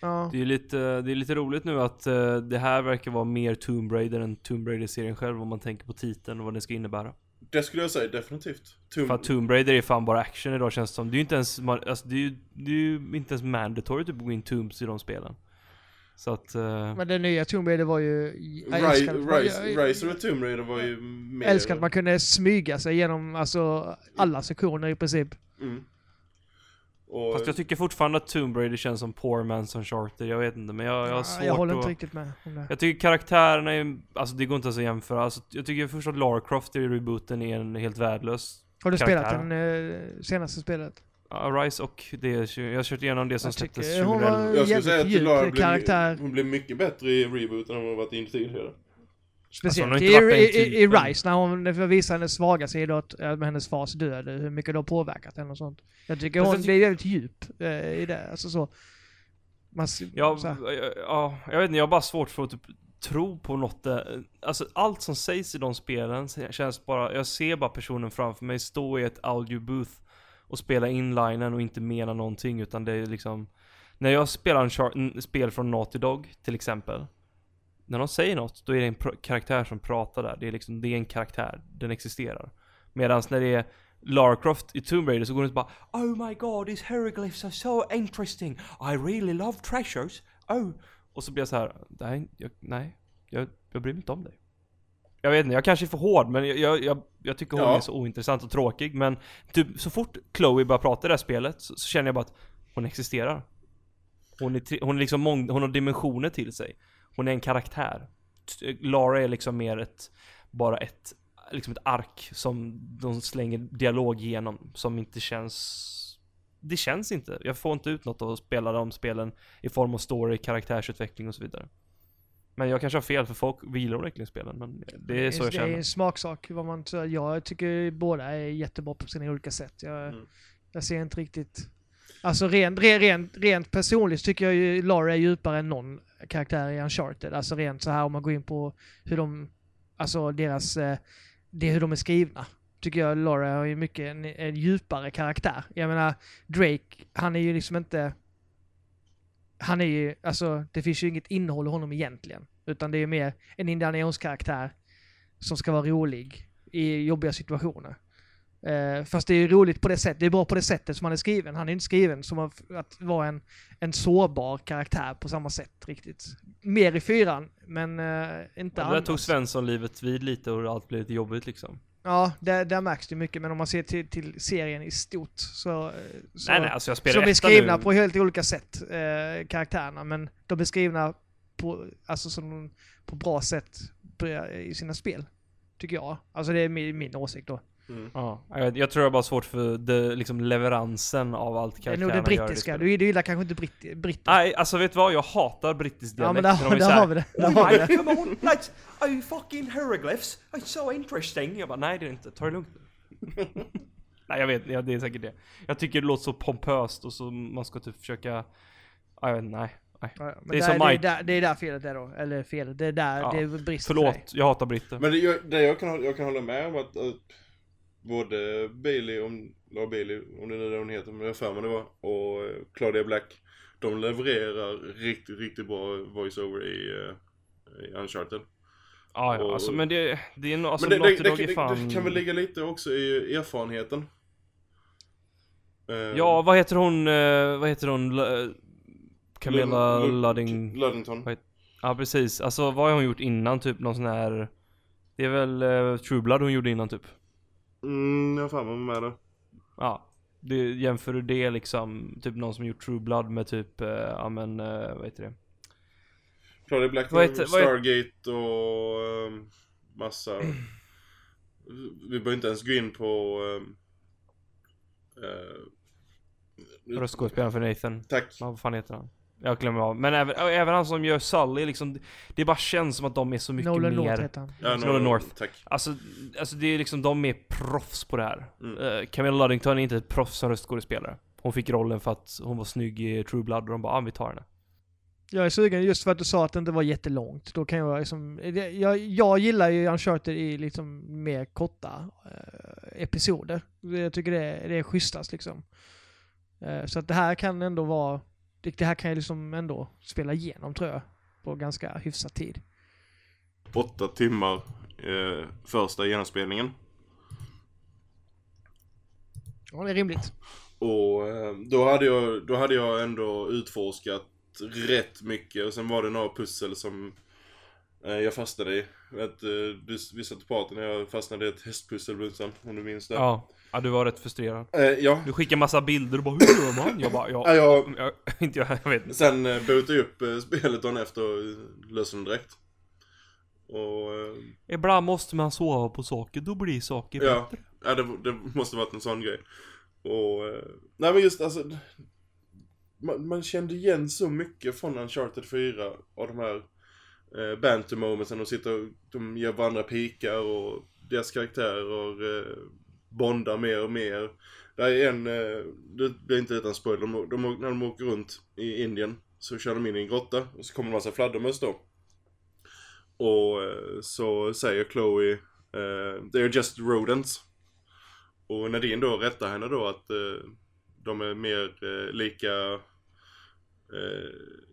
ja. Det är lite, det är lite roligt nu att eh, det här verkar vara mer Tomb Raider än Tomb Raider-serien själv om man tänker på titeln och vad den ska innebära. Det skulle jag säga definitivt. Tomb, För att Tomb Raider är fan bara action idag känns det som. Det är ju inte ens, alltså det är ju, det är ju inte ens mandatory typ att gå in Tombs i de spelen. Så att, eh, Men det nya Tomb Raider var ju... Rise, Rise of the Tomb Raider var ju mer... älskar att man kunde smyga sig genom alltså, alla sektioner i princip. Mm. Och, fast jag tycker fortfarande att Tomb Raider känns som Poor Man's Uncharted, jag vet inte men jag, jag har svårt jag håller att... inte riktigt med om det. Jag tycker karaktärerna är, alltså det går inte ens att jämföra. Alltså, jag tycker först att Lara Croft i rebooten är en helt värdelös Har du spelat karaktär. den eh, senaste spelet? Ja, Rise och det, jag har kört igenom det som släpptes tycker hon var- 2011. jag skulle säga att Lara blev, karaktär. hon blev mycket bättre i rebooten än vad hon varit in tidigare. Speciellt Alltså, i, i, i. Rise, när hon visar hennes svaga sidor, att, ja, med hennes fars död, hur mycket det har påverkat henne och sånt. Jag tycker hon blir väldigt djup eh, i det, alltså så. Man, Ja, så ja, ja, jag vet inte, jag har bara svårt för att typ tro på något eh, Alltså allt som sägs i de spelen känns bara, jag ser bara personen framför mig stå i ett audio booth och spela inlinen och inte mena någonting utan det är liksom När jag spelar en spel från Naughty Dog till exempel När de säger något, då är det en karaktär som pratar där. Det är liksom, det är en karaktär, den existerar. Medan när det är Lara Croft i Tomb Raider så går det inte bara Oh my god, these hieroglyphs are so interesting. I really love treasures. Oh. Och så blir jag så här, nej, jag, nej, jag, jag bryr mig inte om dig. Jag vet inte, jag kanske är för hård men jag, jag, jag, jag tycker hon Ja. är så ointressant och tråkig. Men typ så fort Chloe börjar prata i det här spelet så, så känner jag bara att hon existerar. Hon är, hon är liksom mång, hon har dimensioner till sig. Hon är en karaktär. Lara är liksom mer ett, bara ett, liksom ett ark som de slänger dialog igenom som inte känns det känns inte. Jag får inte ut något av att spela de spelen i form av story, karaktärsutveckling och så vidare. Men jag kanske har fel för folk gillar verkligen spelen men det är så jag det är känner. en smaksak. Vad man, jag tycker båda är jättebra på sina olika sätt. Jag, Mm. jag ser inte riktigt... Alltså rent, rent, rent, personligt tycker jag ju Lara är djupare än någon karaktär i Uncharted. Alltså rent så här om man går in på hur de, alltså deras, eh, det hur de är skrivna. Tycker jag Lara har ju mycket en, en djupare karaktär. Jag menar, Drake, han är ju liksom inte, han är ju, alltså det finns ju inget innehåll i honom egentligen. Utan det är mer en Indiana Jones-karaktär som ska vara rolig i jobbiga situationer. Eh, fast det är ju roligt på det sättet, det är bra på det sättet som han är skriven. Han är inte skriven som att, vara en, en sårbar karaktär på samma sätt riktigt. Mer i fyran, men eh, inte Ja, där annars. tog Svensson livet vid lite och allt blev lite jobbigt liksom. Ja, där, där märks det mycket, men om man ser till, till serien i stort så... eh, så nej nej, alltså jag så spelar de är skrivna nu. på helt olika sätt, eh, karaktärerna, men de är skrivna på, alltså som, på bra sätt på- i sina spel. Tycker jag. Alltså det är min, min åsikt då. Mm. Ja, jag, jag tror det är bara svårt för det, liksom leveransen av allt Det är nog karaktärerna det gör brittiska. Du, du gillar kanske inte britt, britter? Nej, alltså vet du vad? Jag hatar brittisk ja dialekt. men när där, där så här, har vi det. Där har vi det. Come on, lads! Are you fucking hieroglyphs? It's so interesting. Jag bara, nej det är det inte. Ta det lugnt. *laughs* nej jag vet, ja, det är säkert det. Jag tycker det låter så pompöst och så man ska typ försöka, ja, jag vet nej. nej. Ja, men Det är där, som det, är Mike. där, det är där felet är då. Eller felet, det är där Ja, det brister. Förlåt, jag hatar britter. Men det, jag, det jag, kan, jag kan hålla med om att, att både Bailey, om, la Bailey, om det är det hon heter, men jag för mig det var, och eh, Claudia Black, de levererar riktigt, riktigt bra voice-over i, eh, i Uncharted. Ja, ja, och- alltså men det, det är nog, alltså men det, det, det, Dog det, fan... kan väl ligga lite också i erfarenheten. Eh, Ja, vad heter hon, vad heter hon, Camilla Lud- Ludding? Luddington. Ja precis, alltså vad har hon gjort innan typ någon sån här Det är väl uh, True Blood hon gjorde innan typ Mm, jag har för mig med det. Ja det, Jämför du det liksom, typ någon som gjort True Blood med typ, uh, ja men uh, vad heter det? Claudia Black, Vad heter- Stargate och ehm, massa... Vi behöver inte ens gå in på... Um, Röstskådespelaren för Nathan tack. Ja, vad fan heter han? Jag glömmer av, men även, även han som gör Sully liksom Det bara känns som att de är så mycket Nolan mer North heter han. Ja, Nolan North. Tack. Alltså, alltså det är liksom, de är proffs på det här. Mm. Uh, Camilla Luddington är inte ett proffs som röstskådespelare. Hon fick rollen för att hon var snygg i True Blood och de bara ah, vi tar henne. Jag är sugen just för att du sa att det inte var jättelångt. Då kan jag liksom, jag, jag gillar ju Uncharted i liksom mer korta eh, episoder. Jag tycker det, är- det är schysstast liksom. Eh, så att det här kan ändå vara, det, det här kan jag liksom ändå spela igenom tror jag. På ganska hyfsat tid. Åtta timmar eh, första genomspelningen. Ja, det är rimligt. Och eh, då hade, jag, då hade jag ändå utforskat rätt mycket och sen var det några pussel som eh, jag fastnade i. Att, eh, du, vi satt och pratade när jag fastnade i ett hästpussel om du minns det. Ja. Ja, du var rätt frustrerad. Eh, ja. Du skickar massa bilder och bara hur gör man? Jag bara Ja, ja, jag, jag, *laughs* inte jag, jag vet inte. sen eh, bootade jag upp eh, spelet dagen efter och löste det direkt. Och eh, Ibland måste man sova på saker, då blir saker Ja, bättre. ja det, det måste varit en sån grej. Och, eh, nej men just alltså, man, man kände igen så mycket från Uncharted 4 av de här eh, banter momentsen. De sitter och de ger varandra pikar och deras karaktärer eh, bondar mer och mer. Det är en, eh, det blir inte utan spoiler, de, de, när de åker runt i Indien så kör de in i en grotta och så kommer en massa fladdermöss då. Och eh, så säger Chloe eh, 'they They're just rodents. Och Nadine då rättar henne då att de är mer lika eh,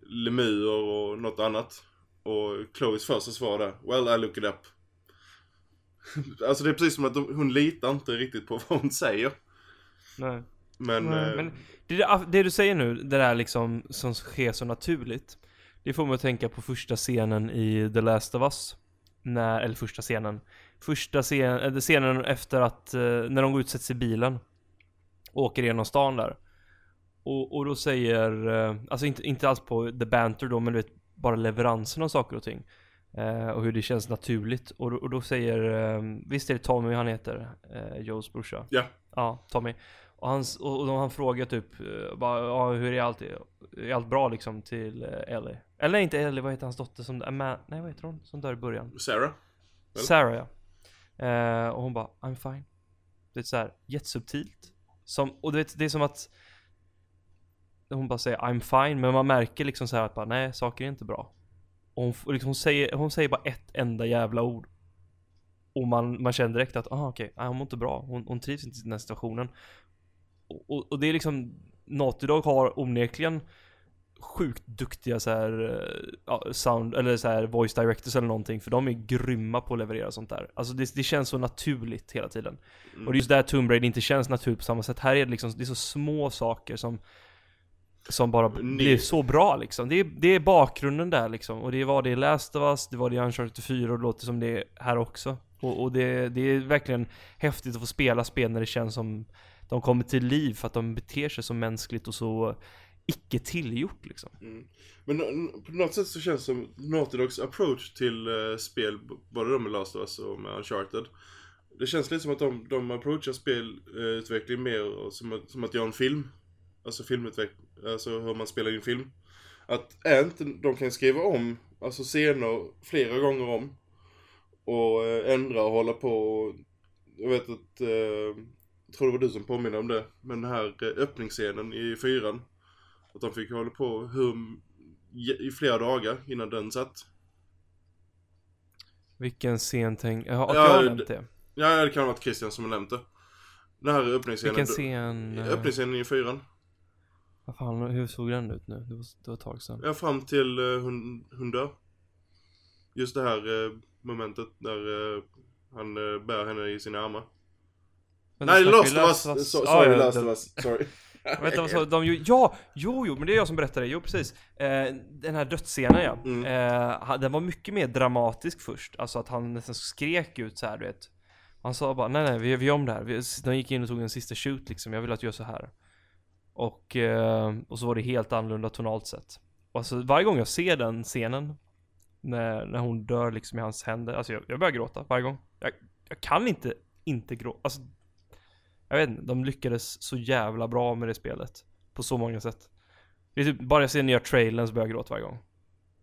lemurer och något annat. Och Chloes första svar där, Well I look it up. *laughs* alltså det är precis som att de, hon litar inte riktigt på vad hon säger. Nej. Men, Nej, eh, Men det, det du säger nu, det där liksom som sker så naturligt. Det får mig att tänka på första scenen i The Last of Us. När, eller första scenen. Första scen, eller scenen efter att, eh, när de går ut sig i bilen. Och åker igenom stan där. Och, och då säger, eh, alltså inte, inte alls på the banter då, men du vet bara leveransen av saker och ting. Eh, och hur det känns naturligt. Och, då- och då säger, eh, visst är det Tommy han heter? Eh, Joes brorsa. ja. Ja, Tommy. Och han, och, och han frågar typ, eh, bara, ja, hur är allt, är allt bra liksom till Ellie? Eller inte Ellie, vad heter hans dotter som, Ama, nej vad heter hon som dör i början? Sarah? Väl? Sarah ja. Eh, och hon bara, I'm fine. Det är så här jättesubtilt. Som, och du vet, det är som att hon bara säger I'm fine, men man märker liksom så här att bara, nej, saker är inte bra. Hon, liksom, hon, säger, hon säger bara ett enda jävla ord. Och man, man känner direkt att, ah okej, okay, hon mår inte bra. Hon, hon trivs inte i den här situationen. Och, och, och det är liksom, Naughty Dog har onekligen sjukt duktiga så här, eh, ja, sound, eller så här voice directors eller någonting. För de är grymma på att leverera sånt där. Alltså det, det känns så naturligt hela tiden. Mm. Och det är just där Tomb Raider inte känns naturligt på samma sätt. Här är det liksom, det är så små saker som som bara blir så bra liksom. Det är, det är bakgrunden där liksom. Och det var det i Last of Us, det var det i Uncharted 4 och det låter som det är här också. Och, och det, det är verkligen häftigt att få spela spel när det känns som de kommer till liv för att de beter sig så mänskligt och så icke tillgjort liksom. Mm. Men på något sätt så känns det som Naughty Dogs approach till eh, spel, både de med Last of Us och med Uncharted. Det känns lite som att de, de approachar spelutveckling mer som, att- som att göra en film. Alltså filmutveckling, alltså hur man spelar in film. Att inte, de kan skriva om, alltså scener flera gånger om. Och eh, ändra och hålla på och, Jag vet att, eh, jag tror det var du som påminner om det. Men den här eh, öppningsscenen i fyran. Att de fick hålla på hur, i flera dagar innan den satt. Vilken scen tänk... Ja, Ja, jag har det- nämnt det. Ja, det kan ha varit Christian som har nämnt det. Den här öppningsscenen. Vilken scen... eh, Öppningsscenen i fyran. Vad fan, hur såg den ut nu? Det var, det var ett tag sedan. Ja, fram till uh, hon dör. Just det här eh, momentet där eh, han uh, bär henne i sina armar. Men Nej, Last of Us! So, sorry, Last den- of Us. Sorry. *laughs* Vänta vad sa de ju, ja, jo, jo, men det är jag som berättar det, jo precis. Eh, den här dödsscenen ja, Mm. eh, den var mycket mer dramatisk först, alltså att han nästan skrek ut så här, du vet. Han sa bara, nej nej, vi, vi gör om det här. Vi, de gick in och tog en sista shoot liksom, jag vill att du gör så här. Och, eh, och så var det helt annorlunda tonalt sett. Och alltså varje gång jag ser den scenen, när, när hon dör liksom i hans händer, alltså jag, jag börjar gråta varje gång. Jag, jag kan inte, inte gråta, alltså jag vet inte, de lyckades så jävla bra med det spelet. På så många sätt. Det är typ, bara jag ser nya trailern så börjar jag gråta varje gång.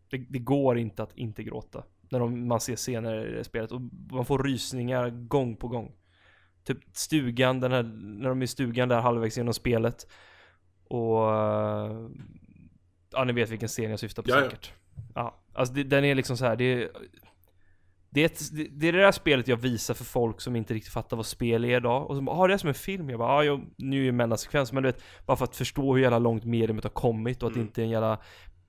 Det, det går inte att inte gråta. När de, man ser scener i det spelet och man får rysningar gång på gång. Typ stugan, den här, när de är i stugan där halvvägs genom spelet. Och... Ja ni vet vilken scen jag syftar på Ja, ja. säkert. Ja, alltså det, den är liksom så här, det. Det är, ett, det, det är det där spelet jag visar för folk som inte riktigt fattar vad spel är idag. Och som bara, ah, det är som en film. Jag bara, ah, jo, nu är det mellansekvens. Men du vet, bara för att förstå hur jävla långt mediumet har kommit och att det Mm. inte är en jävla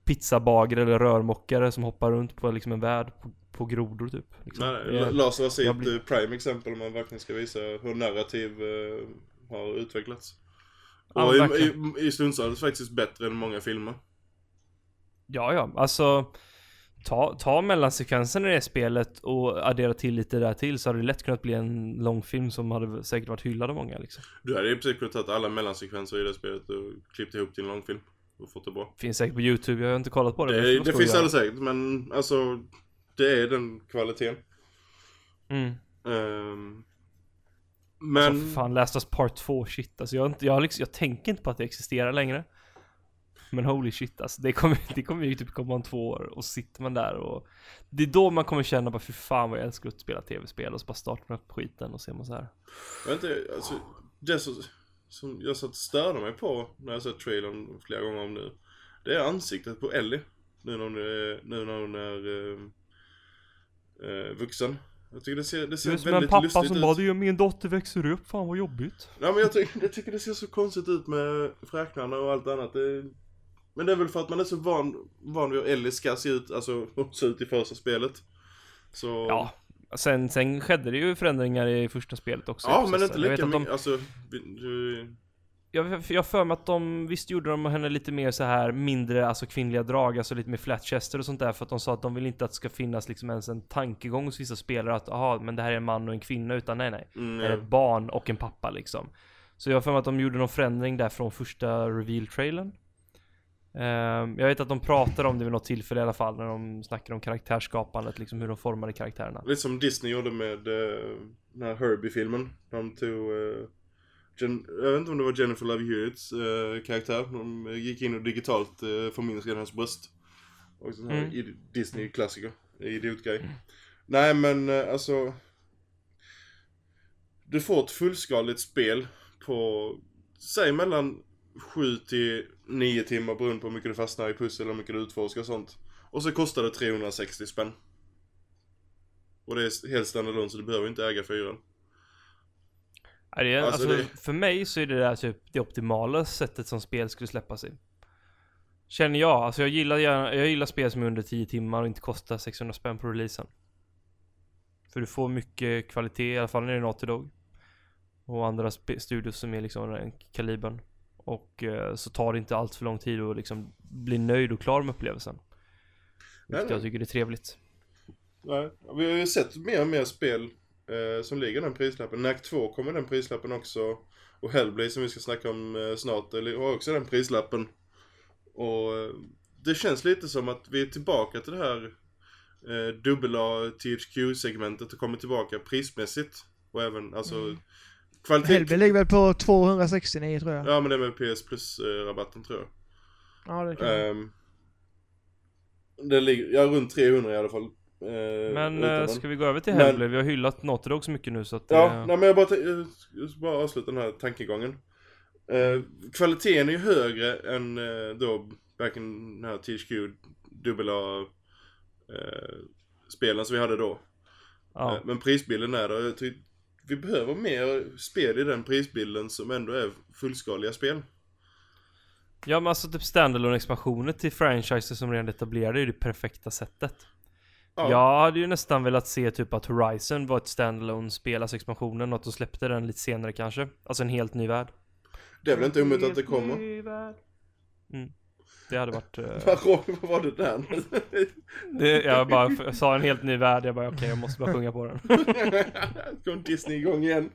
pizzabagare eller rörmokare som hoppar runt på liksom en värld på, på grodor typ. Liksom. Nej, Det är jag ett blir- prime exempel om man verkligen ska visa hur narrativ eh, har utvecklats. Och i, i, i det faktiskt bättre än många filmer. Ja, ja, alltså ta, ta mellansekvensen i det spelet och addera till lite där till så hade det lätt kunnat bli en långfilm som hade säkert varit hyllad av många liksom. Du hade i princip kunnat ta alla mellansekvenser i det spelet och klippt ihop till en långfilm. Och fått det bra. Finns säkert på youtube, jag har inte kollat på det. Det, det finns alldeles säkert, men alltså det är den kvaliteten. Mm. Ehm, Men... Alltså, fan, Last of Part 2, shit alltså. Jag, jag, liksom, jag tänker inte på att det existerar längre. Men holy shit alltså. Det kommer, *laughs* det kommer ju typ komma om två år och så sitter man där och Det är då man kommer känna bara fy fan vad jag älskar att spela tv-spel och så bara startar man upp skiten och ser man så här. Jag vet inte, alltså det som, som jag satt och störde mig på när jag sett trailern flera gånger om nu. Det är ansiktet på Ellie. Nu när hon är, nu när hon är eh, vuxen. Jag tycker det ser, det ser Det är som en väldigt pappa lustigt som ut. bara du, min dotter växer upp, fan vad jobbigt. Ja men jag, tycker, jag tycker det ser så konstigt ut med fräknarna och allt annat. Det, men det är väl för att man är så van, van vid hur Ellie ska se ut, alltså hon ser ut i första spelet. Så... Ja. Sen, sen skedde det ju förändringar i första spelet också. Ja men inte lika de- mycket, alltså... vi- Jag, jag har för mig att de, visst gjorde de henne lite mer så här mindre, alltså kvinnliga drag, alltså lite mer flatchester och sånt där för att de sa att de vill inte att det ska finnas liksom ens en tankegång hos vissa spelare att aha, men det här är en man och en kvinna utan nej nej. mm, Det är ett barn och en pappa liksom. Så jag har för mig att de gjorde någon förändring där från första reveal-trailern. Ehm, jag vet att de pratade om det vid något tillfälle i alla fall när de snackade om karaktärsskapandet, liksom hur de formade karaktärerna. Lite som Disney gjorde med uh, den här Herbie-filmen. De tog, eh, Jen, jag vet inte om det var Jennifer Love Hewitts eh, karaktär. De gick in och digitalt uh, förminskade hennes bröst. Och sån här Mm. i- Disney-klassiker. Idiotgrej. Nej men eh, alltså. Du får ett fullskaligt spel på, säg mellan 7 till nio timmar beroende på hur mycket du fastnar i pussel och hur mycket du utforskar och sånt. Och så kostar det 360 spänn. Och det är helt standalone så du behöver inte äga fyran. Det Alltså, alltså, det- För mig så är det där typ det optimala sättet som spel skulle släppas i. Känner jag. Alltså jag gillar, gärna, jag gillar spel som är under 10 timmar och inte kostar 600 spänn på releasen. För du får mycket kvalitet, i alla fall när det är Naughty Dog. Och andra studios som är liksom den kalibern. Och eh, så tar det inte allt för lång tid att liksom bli nöjd och klar med upplevelsen. Vilket Nej, jag tycker är trevligt. Nej, vi har ju sett mer och mer spel eh, som ligger den prislappen. NAC 2 kommer den prislappen också. Och Hellblade som vi ska snacka om eh, snart, har också den prislappen. Och eh, det känns lite som att vi är tillbaka till det här eh, dubbel-A THQ-segmentet och kommer tillbaka prismässigt. Och även alltså Mm. kvalitet. Hellblade ligger väl på 269 tror jag. Ja men det är med PS Plus-rabatten tror jag. Ja, det kan. Um, det ligger, ja runt 300 i alla fall. Eh, Men eh, ska vi gå över till Men- Hellblade? Vi har hyllat Naughty Dog så mycket nu så att... Ja, eh, nej men jag bara, jag ska bara avsluta den här tankegången. Eh, kvaliteten är ju högre än eh, då back in den här THQ dubbla eh, spelen som vi hade då. ja. Eh, men prisbilden är där. Jag tycker vi behöver mer spel i den prisbilden som ändå är fullskaliga spel. Ja men alltså typ standalone expansioner till franchiser som redan etablerade är ju det perfekta sättet. Ja. Jag hade ju nästan velat se typ att Horizon var ett standalone spel, alltså expansionen, och att de släppte den lite senare kanske. Alltså en helt ny värld. Det är väl inte omöjligt att det kommer. Mm. Det hade varit... eh, *laughs* Vad var det där? *laughs* det, jag bara jag sa en helt ny värld, jag bara okej jag måste bara sjunga på den. *laughs* Kom Disney igång igen.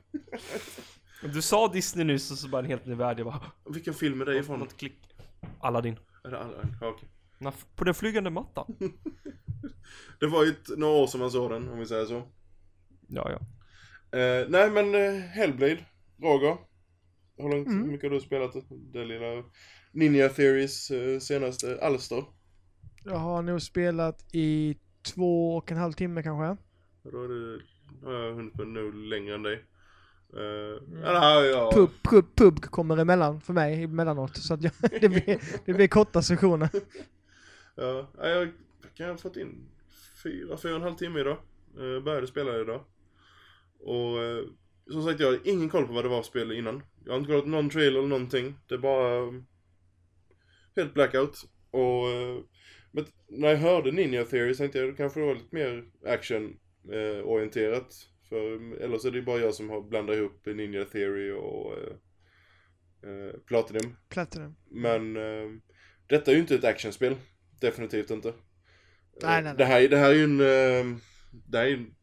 Du sa Disney nyss och så bara en helt ny värld, jag bara... Vilken film är det ifrån? Något klick. Aladdin. Är det Aladdin? Ja, okej. På den flygande mattan. *laughs* Det var ju ett, några år som man såg den, om vi säger så. Ja ja. Eh, nej men eh, Hellblade, Roger. Hur långt, Mm. hur mycket har du spelat det? Lilla Ninja Theories eh, senaste alster? Jag har nog spelat i två och en halv timme kanske. Då är det, har jag hunnit med nog längre än dig. Uh, Mm. ja, ja. Pub, pub, pub kommer emellan för mig emellanåt. Så att jag, *laughs* det, blir, det blir korta sessioner. *laughs* Ja, ja, jag kan ha fått in fyra, fyra och en halv timme idag. Uh, började spela idag. Och eh, som sagt, jag har ingen koll på vad det var för spel innan. Jag har inte kollat någon trailer eller någonting. Det är bara um, helt blackout. Och eh, men när jag hörde Ninja Theory tänkte jag det kanske var lite mer action eh, orienterat. För eller så är det bara jag som har blandat ihop Ninja Theory och eh, eh, Platinum. Platinum. Men eh, detta är ju inte ett actionspel. Definitivt inte. Nej, nej. Det, här, det här är ju en... eh, Det här är ju en...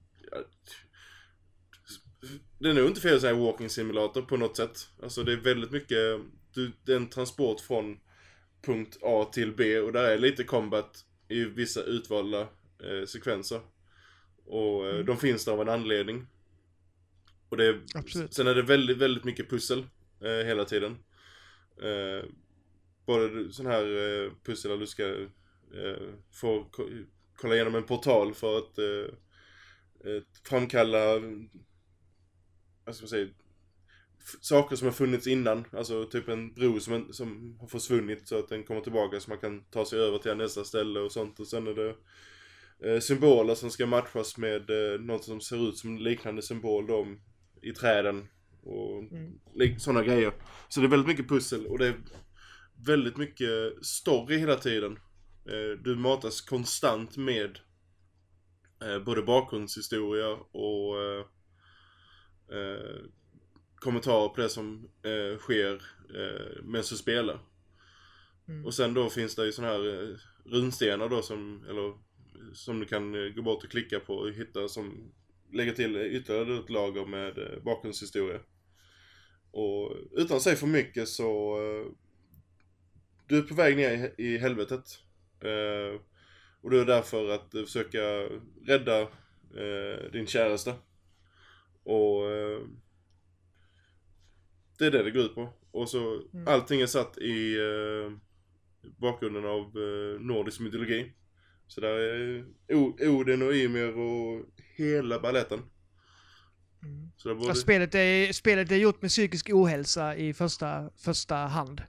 Det är nog inte fel att säga walking simulator på något sätt. Alltså det är väldigt mycket... Du, det är en transport från punkt A till B och där är lite combat i vissa utvalda eh, sekvenser. Och eh, Mm. de finns där av en anledning. Och det är, Absolut. Sen är det väldigt, väldigt mycket pussel eh, hela tiden. Eh, både sån här eh, pussel där du ska eh, få ko- kolla igenom en portal för att eh, framkalla, vad ska man säga, saker som har funnits innan. Alltså typ en bro som, en, som har försvunnit så att den kommer tillbaka så man kan ta sig över till nästa ställe och sånt. Och sen är det eh, symboler som ska matchas med eh, något som ser ut som en liknande symbol då i träden och Mm. sådana grejer. Så det är väldigt mycket pussel och det är väldigt mycket story hela tiden. Eh, du matas konstant med eh, både bakgrundshistoria och eh, kommentarer på det som sker medan du spelar. Mm. Och sen då finns det ju sådana här runstenar då som, eller, som du kan gå bort och klicka på och hitta som lägger till ytterligare ett lager med bakgrundshistoria. Och utan att säga för mycket så du är på väg ner i helvetet. Eh, och du är där för att försöka rädda eh, din käraste. Och eh, det är det det går ut på. Och så Mm. allting är satt i eh, bakgrunden av eh, nordisk mytologi. Så där är Odin och Ymir och hela balletten. Mm. Så både... Ja, spelet, är, spelet är gjort med psykisk ohälsa i första, första hand.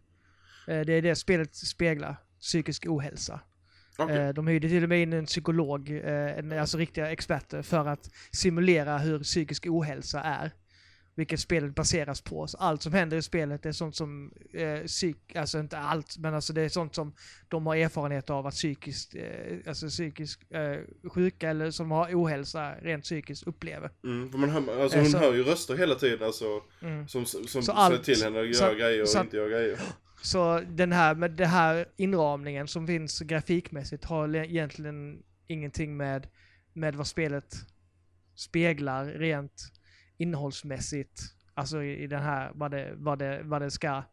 Eh, det är det spelet speglar, psykisk ohälsa. Okej. Eh, De hyrde till och med in en psykolog, eh, en, alltså riktiga experter, för att simulera hur psykisk ohälsa är. Vilket spelet baseras på. Så allt som händer i spelet är sånt som, eh, psyk, alltså inte allt, men alltså det är sånt som de har erfarenhet av att psykiskt, eh, alltså psykiskt eh, sjuka eller som har ohälsa rent psykiskt upplever. Mm, för man hör, alltså Eh, hon så- hör ju röster hela tiden alltså, Mm. som, som Så säger till henne att göra grejer och så inte göra grejer. Så den här, med det här inramningen som finns grafikmässigt har egentligen ingenting med, med vad spelet speglar rent innehållsmässigt. Alltså i, i den här, vad det, vad, det, vad det ska...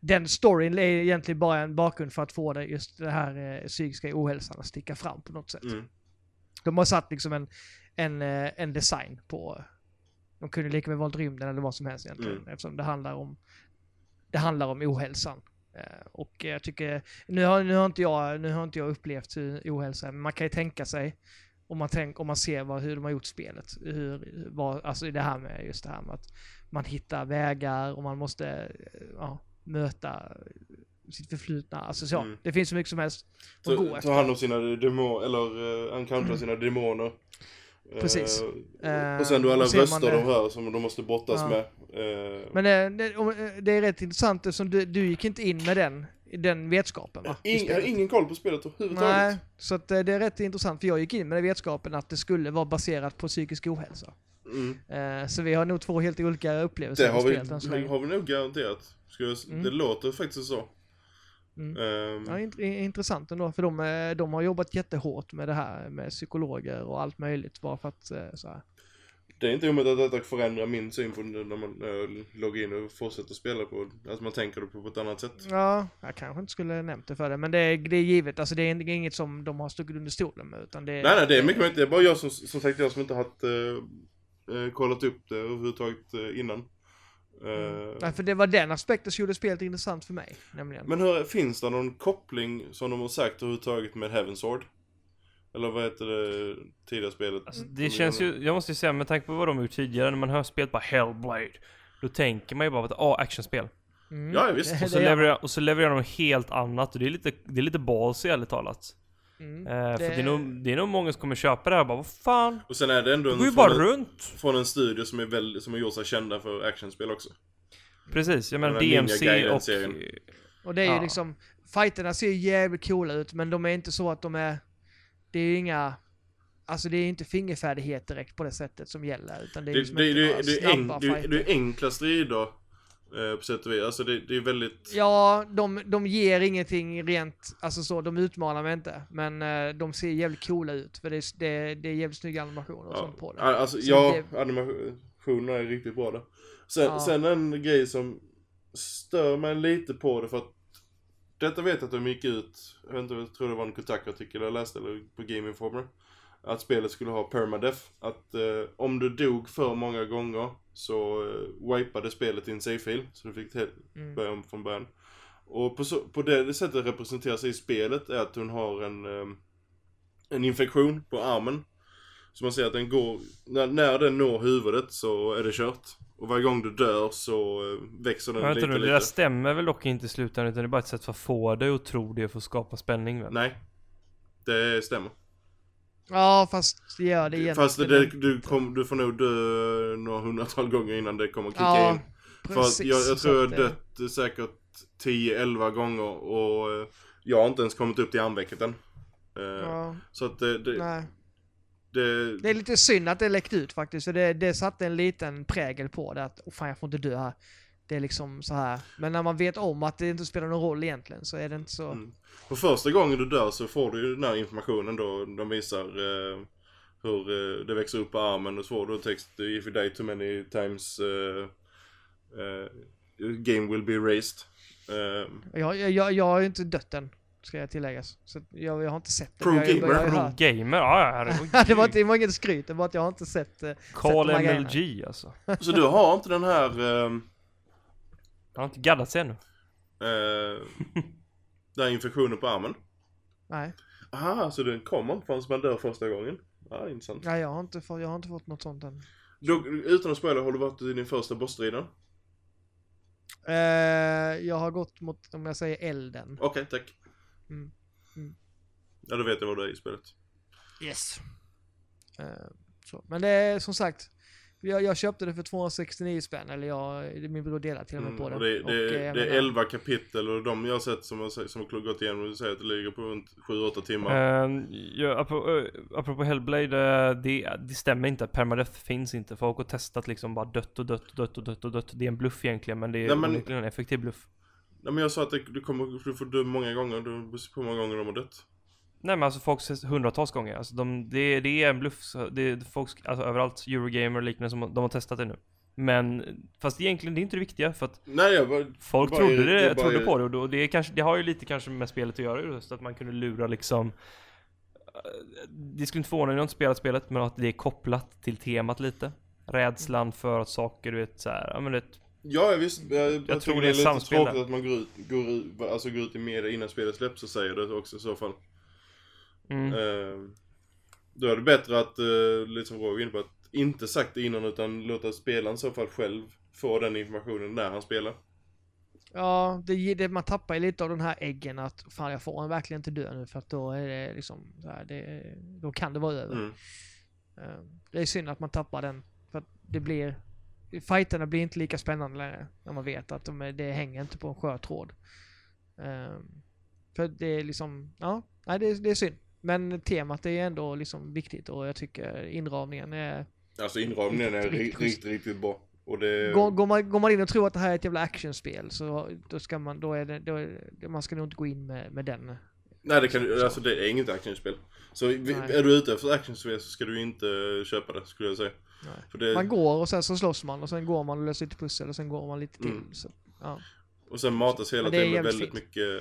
Den storyn är egentligen bara en bakgrund för att få det, just det här eh, psykiska ohälsan att sticka fram på något sätt. Mm. De har satt liksom en, en, eh, en design på... De kunde lika väl valt rymden eller vad som helst egentligen. Mm. Eftersom det handlar om, det handlar om ohälsan. Eh, Och jag tycker, nu har, nu har, inte, jag, nu har inte jag upplevt ohälsa men man kan ju tänka sig om man, tänk, om man ser vad, hur de har gjort spelet. Hur, vad, alltså det här med just det här med att man hittar vägar och man måste eh, ja, möta sitt förflutna. Alltså så, Mm. det finns så mycket som helst att gå efter. ta hand om sina demoner, eller uh, encountra sina demoner. Eh. Precis. Eh, Eh, och sen då alla röster de hör som de måste brottas Ja. med. Eh, Men det, det, om- det är rätt intressant eftersom du, du gick inte in med den, den vetskapen va? I ing, jag har ingen koll på spelet överhuvudtaget. Nej, så att eh, det är rätt intressant för jag gick in med den vetskapen att det skulle vara baserat på psykisk ohälsa. Mm. Eh, så vi har nog två helt olika upplevelser Det har vi, har vi nog garanterat. Ska jag, Mm. Det låter faktiskt så. Mm. Ehm, Ja, int- intressant ändå, för de, eh, de har jobbat jättehårt med det här med psykologer och allt möjligt bara för att eh, så här. Det är inte omöjligt att detta förändrar min syn på när man äh, loggar in och fortsätter spela på Alltså man tänker på, på ett annat sätt. Ja, jag kanske inte skulle nämnt det för det, men det är, det är givet, alltså det är inget som de har stuckit under stolen med utan det är... Nej nej, det är mycket möjligt. Det är bara jag som, som sagt jag som inte haft äh, äh, kollat upp det överhuvudtaget äh, innan. Eh, Nej, för det var den aspekten som gjorde spelet intressant för mig, nämligen. Men hur, finns det någon koppling som de har sagt överhuvudtaget med Heaven Sword? Eller vad heter det tidigare spelet? Alltså, det känns ju, jag måste ju säga med tanke på vad de gjort tidigare, när man hör spelet bara Hellblade. Då tänker man ju bara att ah, actionspel. Mm. Ja, visst. *laughs* Och så, levererar, och så levererar de helt annat och det är lite, det är lite ballsy ärligt talat. Mm. Eh, För Det- det är, nog, det är nog många som kommer köpa det här och bara vad fan? Och sen är det ändå Det en, går ju från, bara en, runt. från en studio som, är väl, som har gjort sig kända för actionspel också. Precis, jag menar DMC och... Och det är ju Ja. liksom, fighterna ser ju jävligt coola ut, men de är inte så att de är, det är ju inga, alltså det är inte fingerfärdighet direkt på det sättet som gäller, utan det är Det, liksom det, det, några det, är en, det, det är enkla strider på sätt och vis. Alltså det, det är väldigt... Ja, de, de ger ingenting rent, alltså så, de utmanar mig inte. Men eh, de ser jävligt coola ut, för det är, det, det är jävligt snygga animationer och Ja, sånt på det. alltså, Så ja det- animationerna är riktigt bra där. Sen, Ja. sen en grej som stör mig lite på det för att detta vet jag att de gick ut, jag vet inte, jag tror det var en Kotaku-artikel jag läste eller på Game Informer. Att spelet skulle ha permadeath. Att eh, om du dog för många gånger så eh, wipade spelet din save-fil. Så du fick helt Mm. börja om från början. Och på, så, på det sättet representeras i spelet är att hon har en, eh, en infektion på armen. Så man ser att den går, när, när den når huvudet så är det kört. Och varje gång du dör så eh, växer den lite nu, det lite. där stämmer väl dock inte i slutändan utan det är bara ett sätt för att få dig att tro det för att skapa spänning väl? Nej. Det stämmer. Ja, fast det gör det egentligen. Fast det, du, kom, du får nog dö några hundratal gånger innan det kommer kicka Ja, in. För precis. jag, jag så tror jag dött eh, säkert 10-11 gånger och eh, jag har inte ens kommit upp till armvecket än. Eh, Ja, Så att det, det, det, Det är lite synd att det läckte ut faktiskt, för det, det satte en liten prägel på det att oh, fan jag får inte dö här. Det är liksom så här. Men när man vet om att det inte spelar någon roll egentligen så är det inte så... Mm. På första gången du dör så får du ju den här informationen då. De visar eh, hur eh, det växer upp på armen och så får du text If you die too many times eh, eh, Game will be raised. Eh, Jag, jag, jag, har ju inte dött än, ska jag tilläggas. Så jag, jag har inte sett det. Pro jag, gamer. jag, jag, Pro gamer, ja ja herregud. det, var *laughs* inte, det var inget skryt, det var att jag har inte sett... eh, Call grejerna. MLG alltså. så du har inte den här eh, Jag har inte gaddat sig ännu. eh, den här infektionen på armen? Nej, Aha, så den kommer inte förrän man dör första gången? Ja, intressant. nej jag, har inte fått, jag har inte fått något sånt än. Då, utan att spoila, har du varit i din första bossstriden? Eh, jag har gått mot, om jag säger elden. Okej, tack. Mm. Mm. Ja, då vet jag vad det är i spelet. Yes. Eh, så. Men det är som sagt, jag, jag köpte det för 269 spänn, eller jag, min bror delade till och med Mm, på det. och det, det, Och, eh, jag det är menar- 11 kapitel och de jag har sett som har, som har gått igenom och säger att det ligger på runt 7-8 timmar. Uh, ja, apropå, eh, apropå Hellblade, eh, det, det stämmer inte. Permadeath finns inte. Folk har testat liksom bara dött och dött och dött och dött och dött. Det är en bluff egentligen, men det är Nej, men- en effektiv bluff. Nej men jag sa att det, du, kommer, du får dö många gånger, du beror på hur många gånger de har dött. Nej men alltså folk ses hundratals gånger. Alltså de, det, det är en bluff. Det, det folk, alltså överallt, Eurogamer och liknande, som, de har testat det nu. Men, fast egentligen det är inte det viktiga för att Nej jag bara, folk Bara- trodde, det, det är bara- trodde på det och då, det, är kanske, det har ju lite kanske med spelet att göra just att man kunde lura liksom eh, Det skulle inte förvåna mig om jag inte spelat spelet men att det är kopplat till temat lite Rädslan för att saker, du vet såhär, ja men det Ja, visst. Jag, jag, tror tycker det det är är lite tråkigt där. att man går ut, går, ut, alltså går ut i media innan spelet släpps och säger det också i så fall. Mm. Eh, då är det bättre att, uh, lite som Roger var inne på, att inte sagt det innan utan låta spelaren i så fall själv få den informationen när han spelar. Ja, det, det, man tappar ju lite av den här äggen att fan jag får verkligen inte dö nu för att då är det liksom så här, det, då kan det vara över. Mm. Eh, Det är synd att man tappar den för att det blir Fighterna blir inte lika spännande längre när man vet att de är, det hänger inte på en skör tråd. Eh, För det är liksom, ja, nej det, är- det är synd. Men temat är ändå liksom viktigt och jag tycker inramningen är... Alltså inramningen är Riktigt, riktigt, riktigt riktigt, riktigt bra. Och det... Går, går, man, går man in och tror att det här är ett jävla actionspel så då ska man, då är det, då är det man ska nog inte gå in med, med den. Nej det kan Så. alltså det är inget actionspel. Så Nej. är du ute efter actionspel så ska du inte köpa det skulle jag säga. Det, Man går och sen så slåss man och sen går man och löser lite pussel och sen går man lite till. Mm. Så, ja. Och sen matas hela är tiden med väldigt fint. mycket,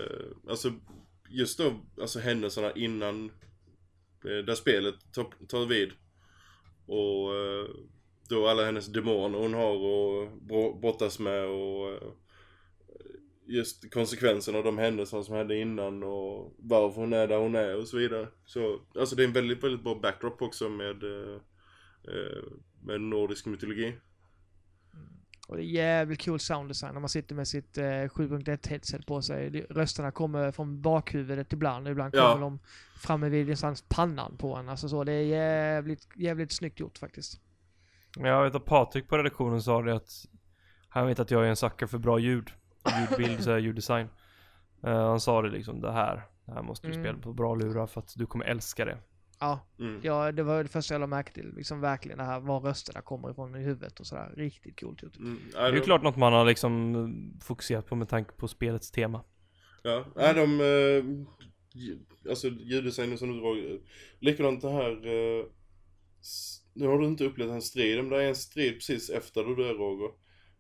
alltså just då, alltså händelserna innan, eh, där spelet tar, tar vid. Och eh, då alla hennes demoner hon har och brottas med och eh, just konsekvenserna av de händelserna som hände innan och varför hon är där hon är och så vidare. Så, alltså det är en väldigt, väldigt bra backdrop också med, eh, eh med nordisk mytologi. Och det är jävligt cool sounddesign när man sitter med sitt eh, 7.1 headset på sig. Rösterna kommer från bakhuvudet ibland, ibland Ja. kommer de framme vid någonstans pannan på en. Alltså så, det är jävligt, jävligt snyggt gjort faktiskt. Jag vet att Patrik på redaktionen sa det att Han vet att jag är en sucker för bra ljud Ljudbild, så här, ljuddesign Eh, Han sa det liksom, det här Det här måste du Mm. spela på bra lurar för att du kommer älska det Ja, Mm. ja, det var det första jag lade märke till. Liksom verkligen det här var rösterna kommer ifrån i huvudet och sådär. Riktigt coolt gjort. Mm. Det är ju klart något man har liksom fokuserat på med tanke på spelets tema Ja, nej de, eh, alltså ljuddesignen som du drar, likadant det här, eh, nu har du inte upplevt en strid, men det är en strid precis efter du dör Roger.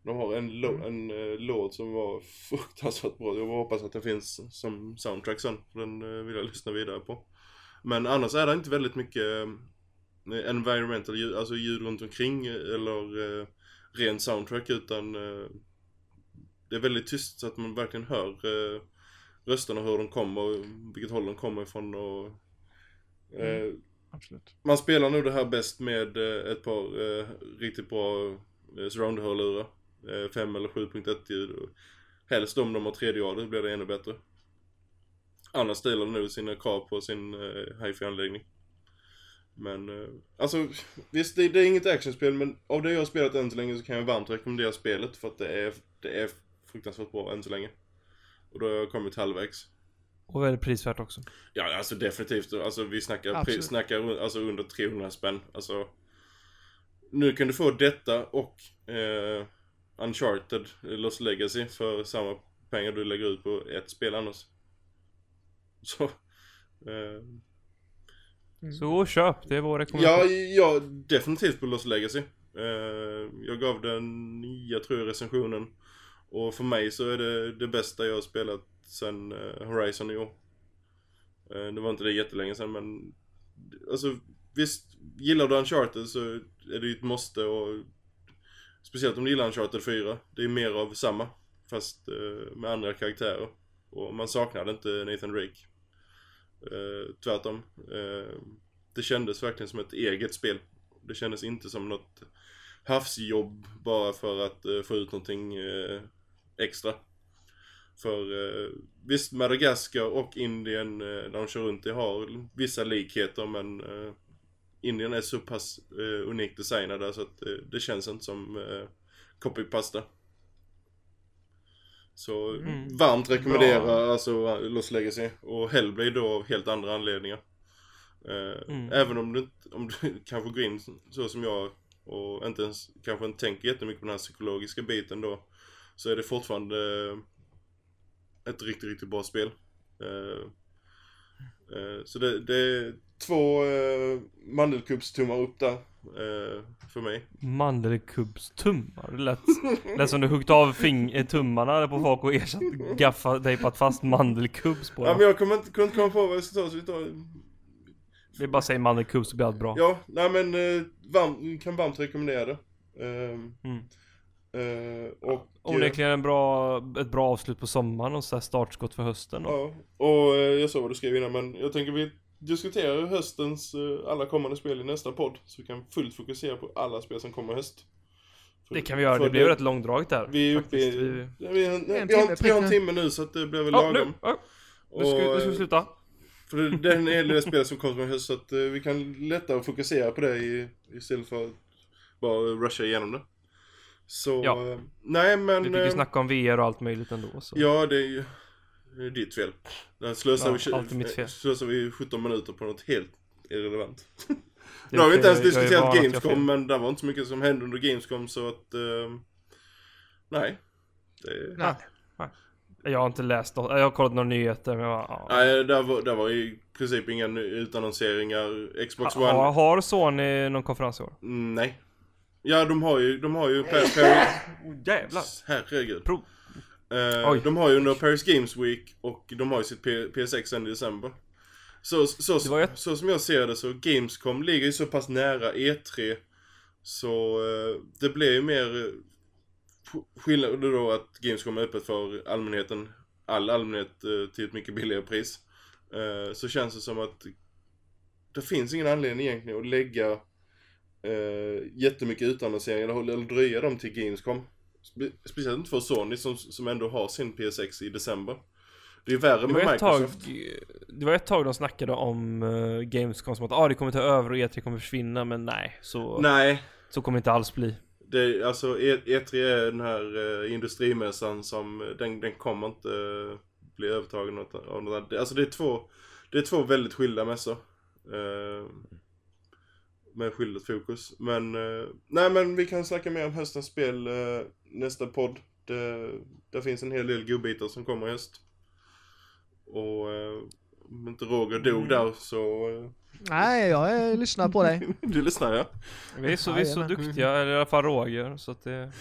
De har en, lå- Mm. en eh, låt som var *laughs* fruktansvärt bra, jag hoppas att den finns som soundtrack sen, för den eh, vill jag lyssna vidare på. Men annars är det inte väldigt mycket eh, environmental ljud, alltså ljud runt omkring eh, eller eh, ren soundtrack utan eh, det är väldigt tyst så att man verkligen hör eh, rösterna, hur de kommer, och vilket håll de kommer ifrån och eh, Mm. Absolut. man spelar nog det här bäst med eh, ett par eh, riktigt bra eh, surround-hörlurar. Eh, 5 eller 7.1 ljud. och Helst om de har tredje rader blir det ännu bättre. Annars ställer nog sina krav på sin eh, hifi-anläggning. Men eh, alltså visst det, det är inget actionspel men av det jag har spelat än så länge så kan jag varmt rekommendera spelet för att det är, det är fruktansvärt bra än så länge. Och då har jag kommit halvvägs. Och väldigt prisvärt också Ja, alltså definitivt. Alltså vi snackar, pri, snackar alltså under 300 spänn. Alltså. Nu kan du få detta och eh, Uncharted Lost Legacy för samma pengar du lägger ut på ett spel annars. *laughs* Så. Eh, Mm. Så köp, det är vår rekommendation ja, ja, definitivt på Lost Legacy. Eh, jag gav den 9 tror jag recensionen. Och för mig så är det det bästa jag har spelat sen eh, Horizon i år. Eh, det var inte det jättelänge sedan men Alltså visst, gillar du Uncharted så är det ju ett måste och Speciellt om du gillar Uncharted 4. Det är mer av samma. Fast eh, med andra karaktärer. Och man saknade inte Nathan Drake. Eh, tvärtom. Eh, det kändes verkligen som ett eget spel. Det kändes inte som något havsjobb bara för att eh, få ut någonting eh, extra. För eh, visst, Madagaskar och Indien, eh, när de kör runt det har vissa likheter men eh, Indien är så pass eh, unikt designade så att eh, det känns inte som eh, copypasta. Så Mm. varmt rekommenderar Bra. alltså Lost Legacy och Hellblade då av helt andra anledningar. Eh, Mm. Även om du, om du *laughs* kanske går in så som jag och inte ens, kanske inte tänker jättemycket på den här psykologiska biten då. Så är det fortfarande eh, ett riktigt, riktigt bra spel. Eh, så det, det är två mandelkubbstummar upp där eh, för mig. Mandelkubbstummar. Det lät, lät som du huggit av fing- eh, tummarna på folk och ersatt gaffa tejpat fast mandelkubbs på Ja men dem. jag kommer inte, kunde inte komma på vad jag ska ta så vi tar... Det är bara säga mandelkubb så blir allt bra. Ja, nej men eh, varm, kan varmt rekommendera det. Ehm, Mm. eh, och... eh, Onekligen en bra, ett bra avslut på sommaren och så startskott för hösten då. Ja, och eh, jag såg vad du skrev innan men jag tänker vi diskuterar höstens eh, alla kommande spel i nästa podd. Så vi kan fullt fokusera på alla spel som kommer höst. För- Det kan vi göra, det blev rätt långdraget där. Vi är uppe i... Vi- Ja, vi, har, en vi, har, timme, vi har en prick timme nu så att det blir väl Ja, nu! lagom. Ja, nu ska, nu ska vi Och, sluta. För det, det är en hel del spel som kommer i höst så att eh, vi kan lättare fokusera på det i, istället för att bara rusha igenom det. Så, Ja. eh, nej men... Du fick ju snacka om VR och allt möjligt ändå så. Ja, det är ju det är ditt fel. Där slösar, Ja, vi, fel. slösar vi 17 minuter på något helt irrelevant. Nu har vi inte ens diskuterat Gamescom, men det var inte så mycket som hände under Gamescom så att... Eh, nej. Det, Nej. Jag har inte läst något, jag har kollat några nyheter men jag, ja. nej, där var, där var i princip inga utannonseringar. Xbox ha, One... Har Sony någon konferens i år? Mm, nej. Ja, de har ju, de har ju *laughs* Oh, jävlar! Herregud. Prov. Eh, de har ju under Paris Games Week och de har ju sitt P- PS6 sen i december. Så, så, var ett- så som jag ser det så Gamescom ligger ju så pass nära E3 så eh, det blir ju mer eh, sk- skillnad då att Gamescom är öppet för allmänheten, all allmänhet eh, till ett mycket billigare pris. Eh, så känns det som att det finns ingen anledning egentligen att lägga eh, jättemycket utannonseringar eller, eller dröja dem till Gamescom. Spe- Speciellt inte för Sony som, som ändå har sin PS6 i december. Det är värre Det med ett tag, Microsoft. det var ett tag de snackade om uh, Gamescom som att ah, det kommer ta över och E3 kommer försvinna men nej, så, Nej, så kommer det inte alls bli. det, alltså E- E3 är den här eh, industrimässan som, eh, den, den kommer inte eh, bli övertagen av något- annat. Alltså det är två, det är två väldigt skilda mässor. Eh, med skilda fokus. Men, eh, nej men vi kan snacka mer om höstens spel eh, nästa podd. Det, det finns en hel del godbitar som kommer i höst. Och eh, om inte Roger dog Mm. där så... Eh, Nej, jag eh, lyssnar på dig. *laughs* du lyssnar ja. Vi är så, vi är så duktiga, eller i alla fall Roger, så att det...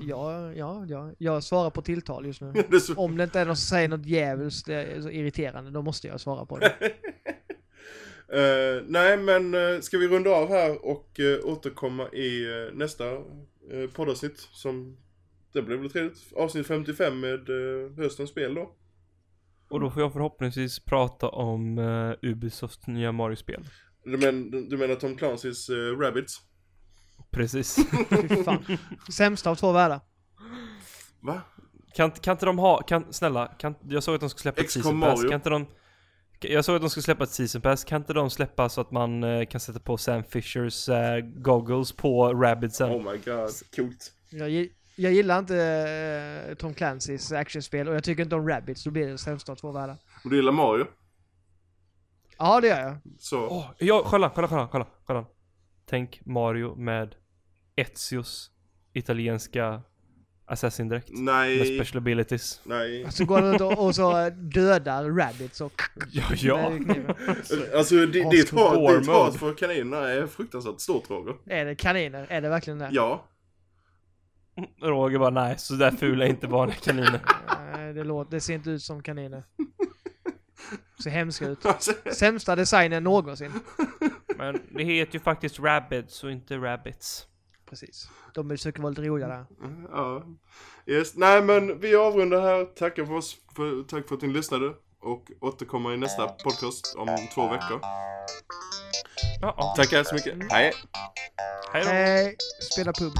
Ja, ja, ja. Jag svarar på tilltal just nu. *laughs* Det så- Om det inte är någon som säger något djävulskt så irriterande, då måste jag svara på det. *laughs* Eh, nej men uh, ska vi runda av här och eh, återkomma i eh, nästa uh, poddavsnitt som det blir väl trevligt. Avsnitt 55 med uh, höstens spel då. Och då får jag förhoppningsvis prata om uh, Ubisofts nya Mario-spel. Du, men, du menar Tom Clancys uh, Rabbids? Precis. *laughs* Sämsta av två världar. Va? Kan, kan inte de ha, kan, snälla, kan, jag såg att de skulle släppa ett season pass, kan inte de jag såg att de skulle släppa ett season pass, kan inte de släppa så att man eh, kan sätta på Sam Fishers eh, goggles på Rabbitsen? Oh my god, coolt. Jag, jag gillar inte eh, Tom Clancy's actionspel och jag tycker inte om Rabbids, då blir det sämsta av två världar. Och du gillar Mario? Ja, det gör jag. Så. Åh, ja, kolla, kolla, kolla, kolla, kolla. Tänk Mario med Ezios italienska assassin direkt. Med nej. special abilities. Nej. Så går det ut och, och så dödar Rabbids och... Ja, ja. med. Alltså di- ditt hat, för kaniner är fruktansvärt stort Roger. Är det kaniner? Är det verkligen det? Ja. Roger bara nej, så där fula är inte vanliga kaniner. Nej, det, låter, det ser inte ut som kaniner. *laughs* Ser hemska ut. Alltså, Sämsta designen någonsin. Men det heter ju faktiskt Rabbids och inte Rabbits. Precis. De försöker vara lite roliga där. Ja. Yes. Nej men vi avrundar här. Tackar för oss. För, tack för att ni lyssnade. Och återkommer i nästa podcast om två veckor. Ja, ja. Tackar så mycket. Hej. Hej då. Hej! Spela pub.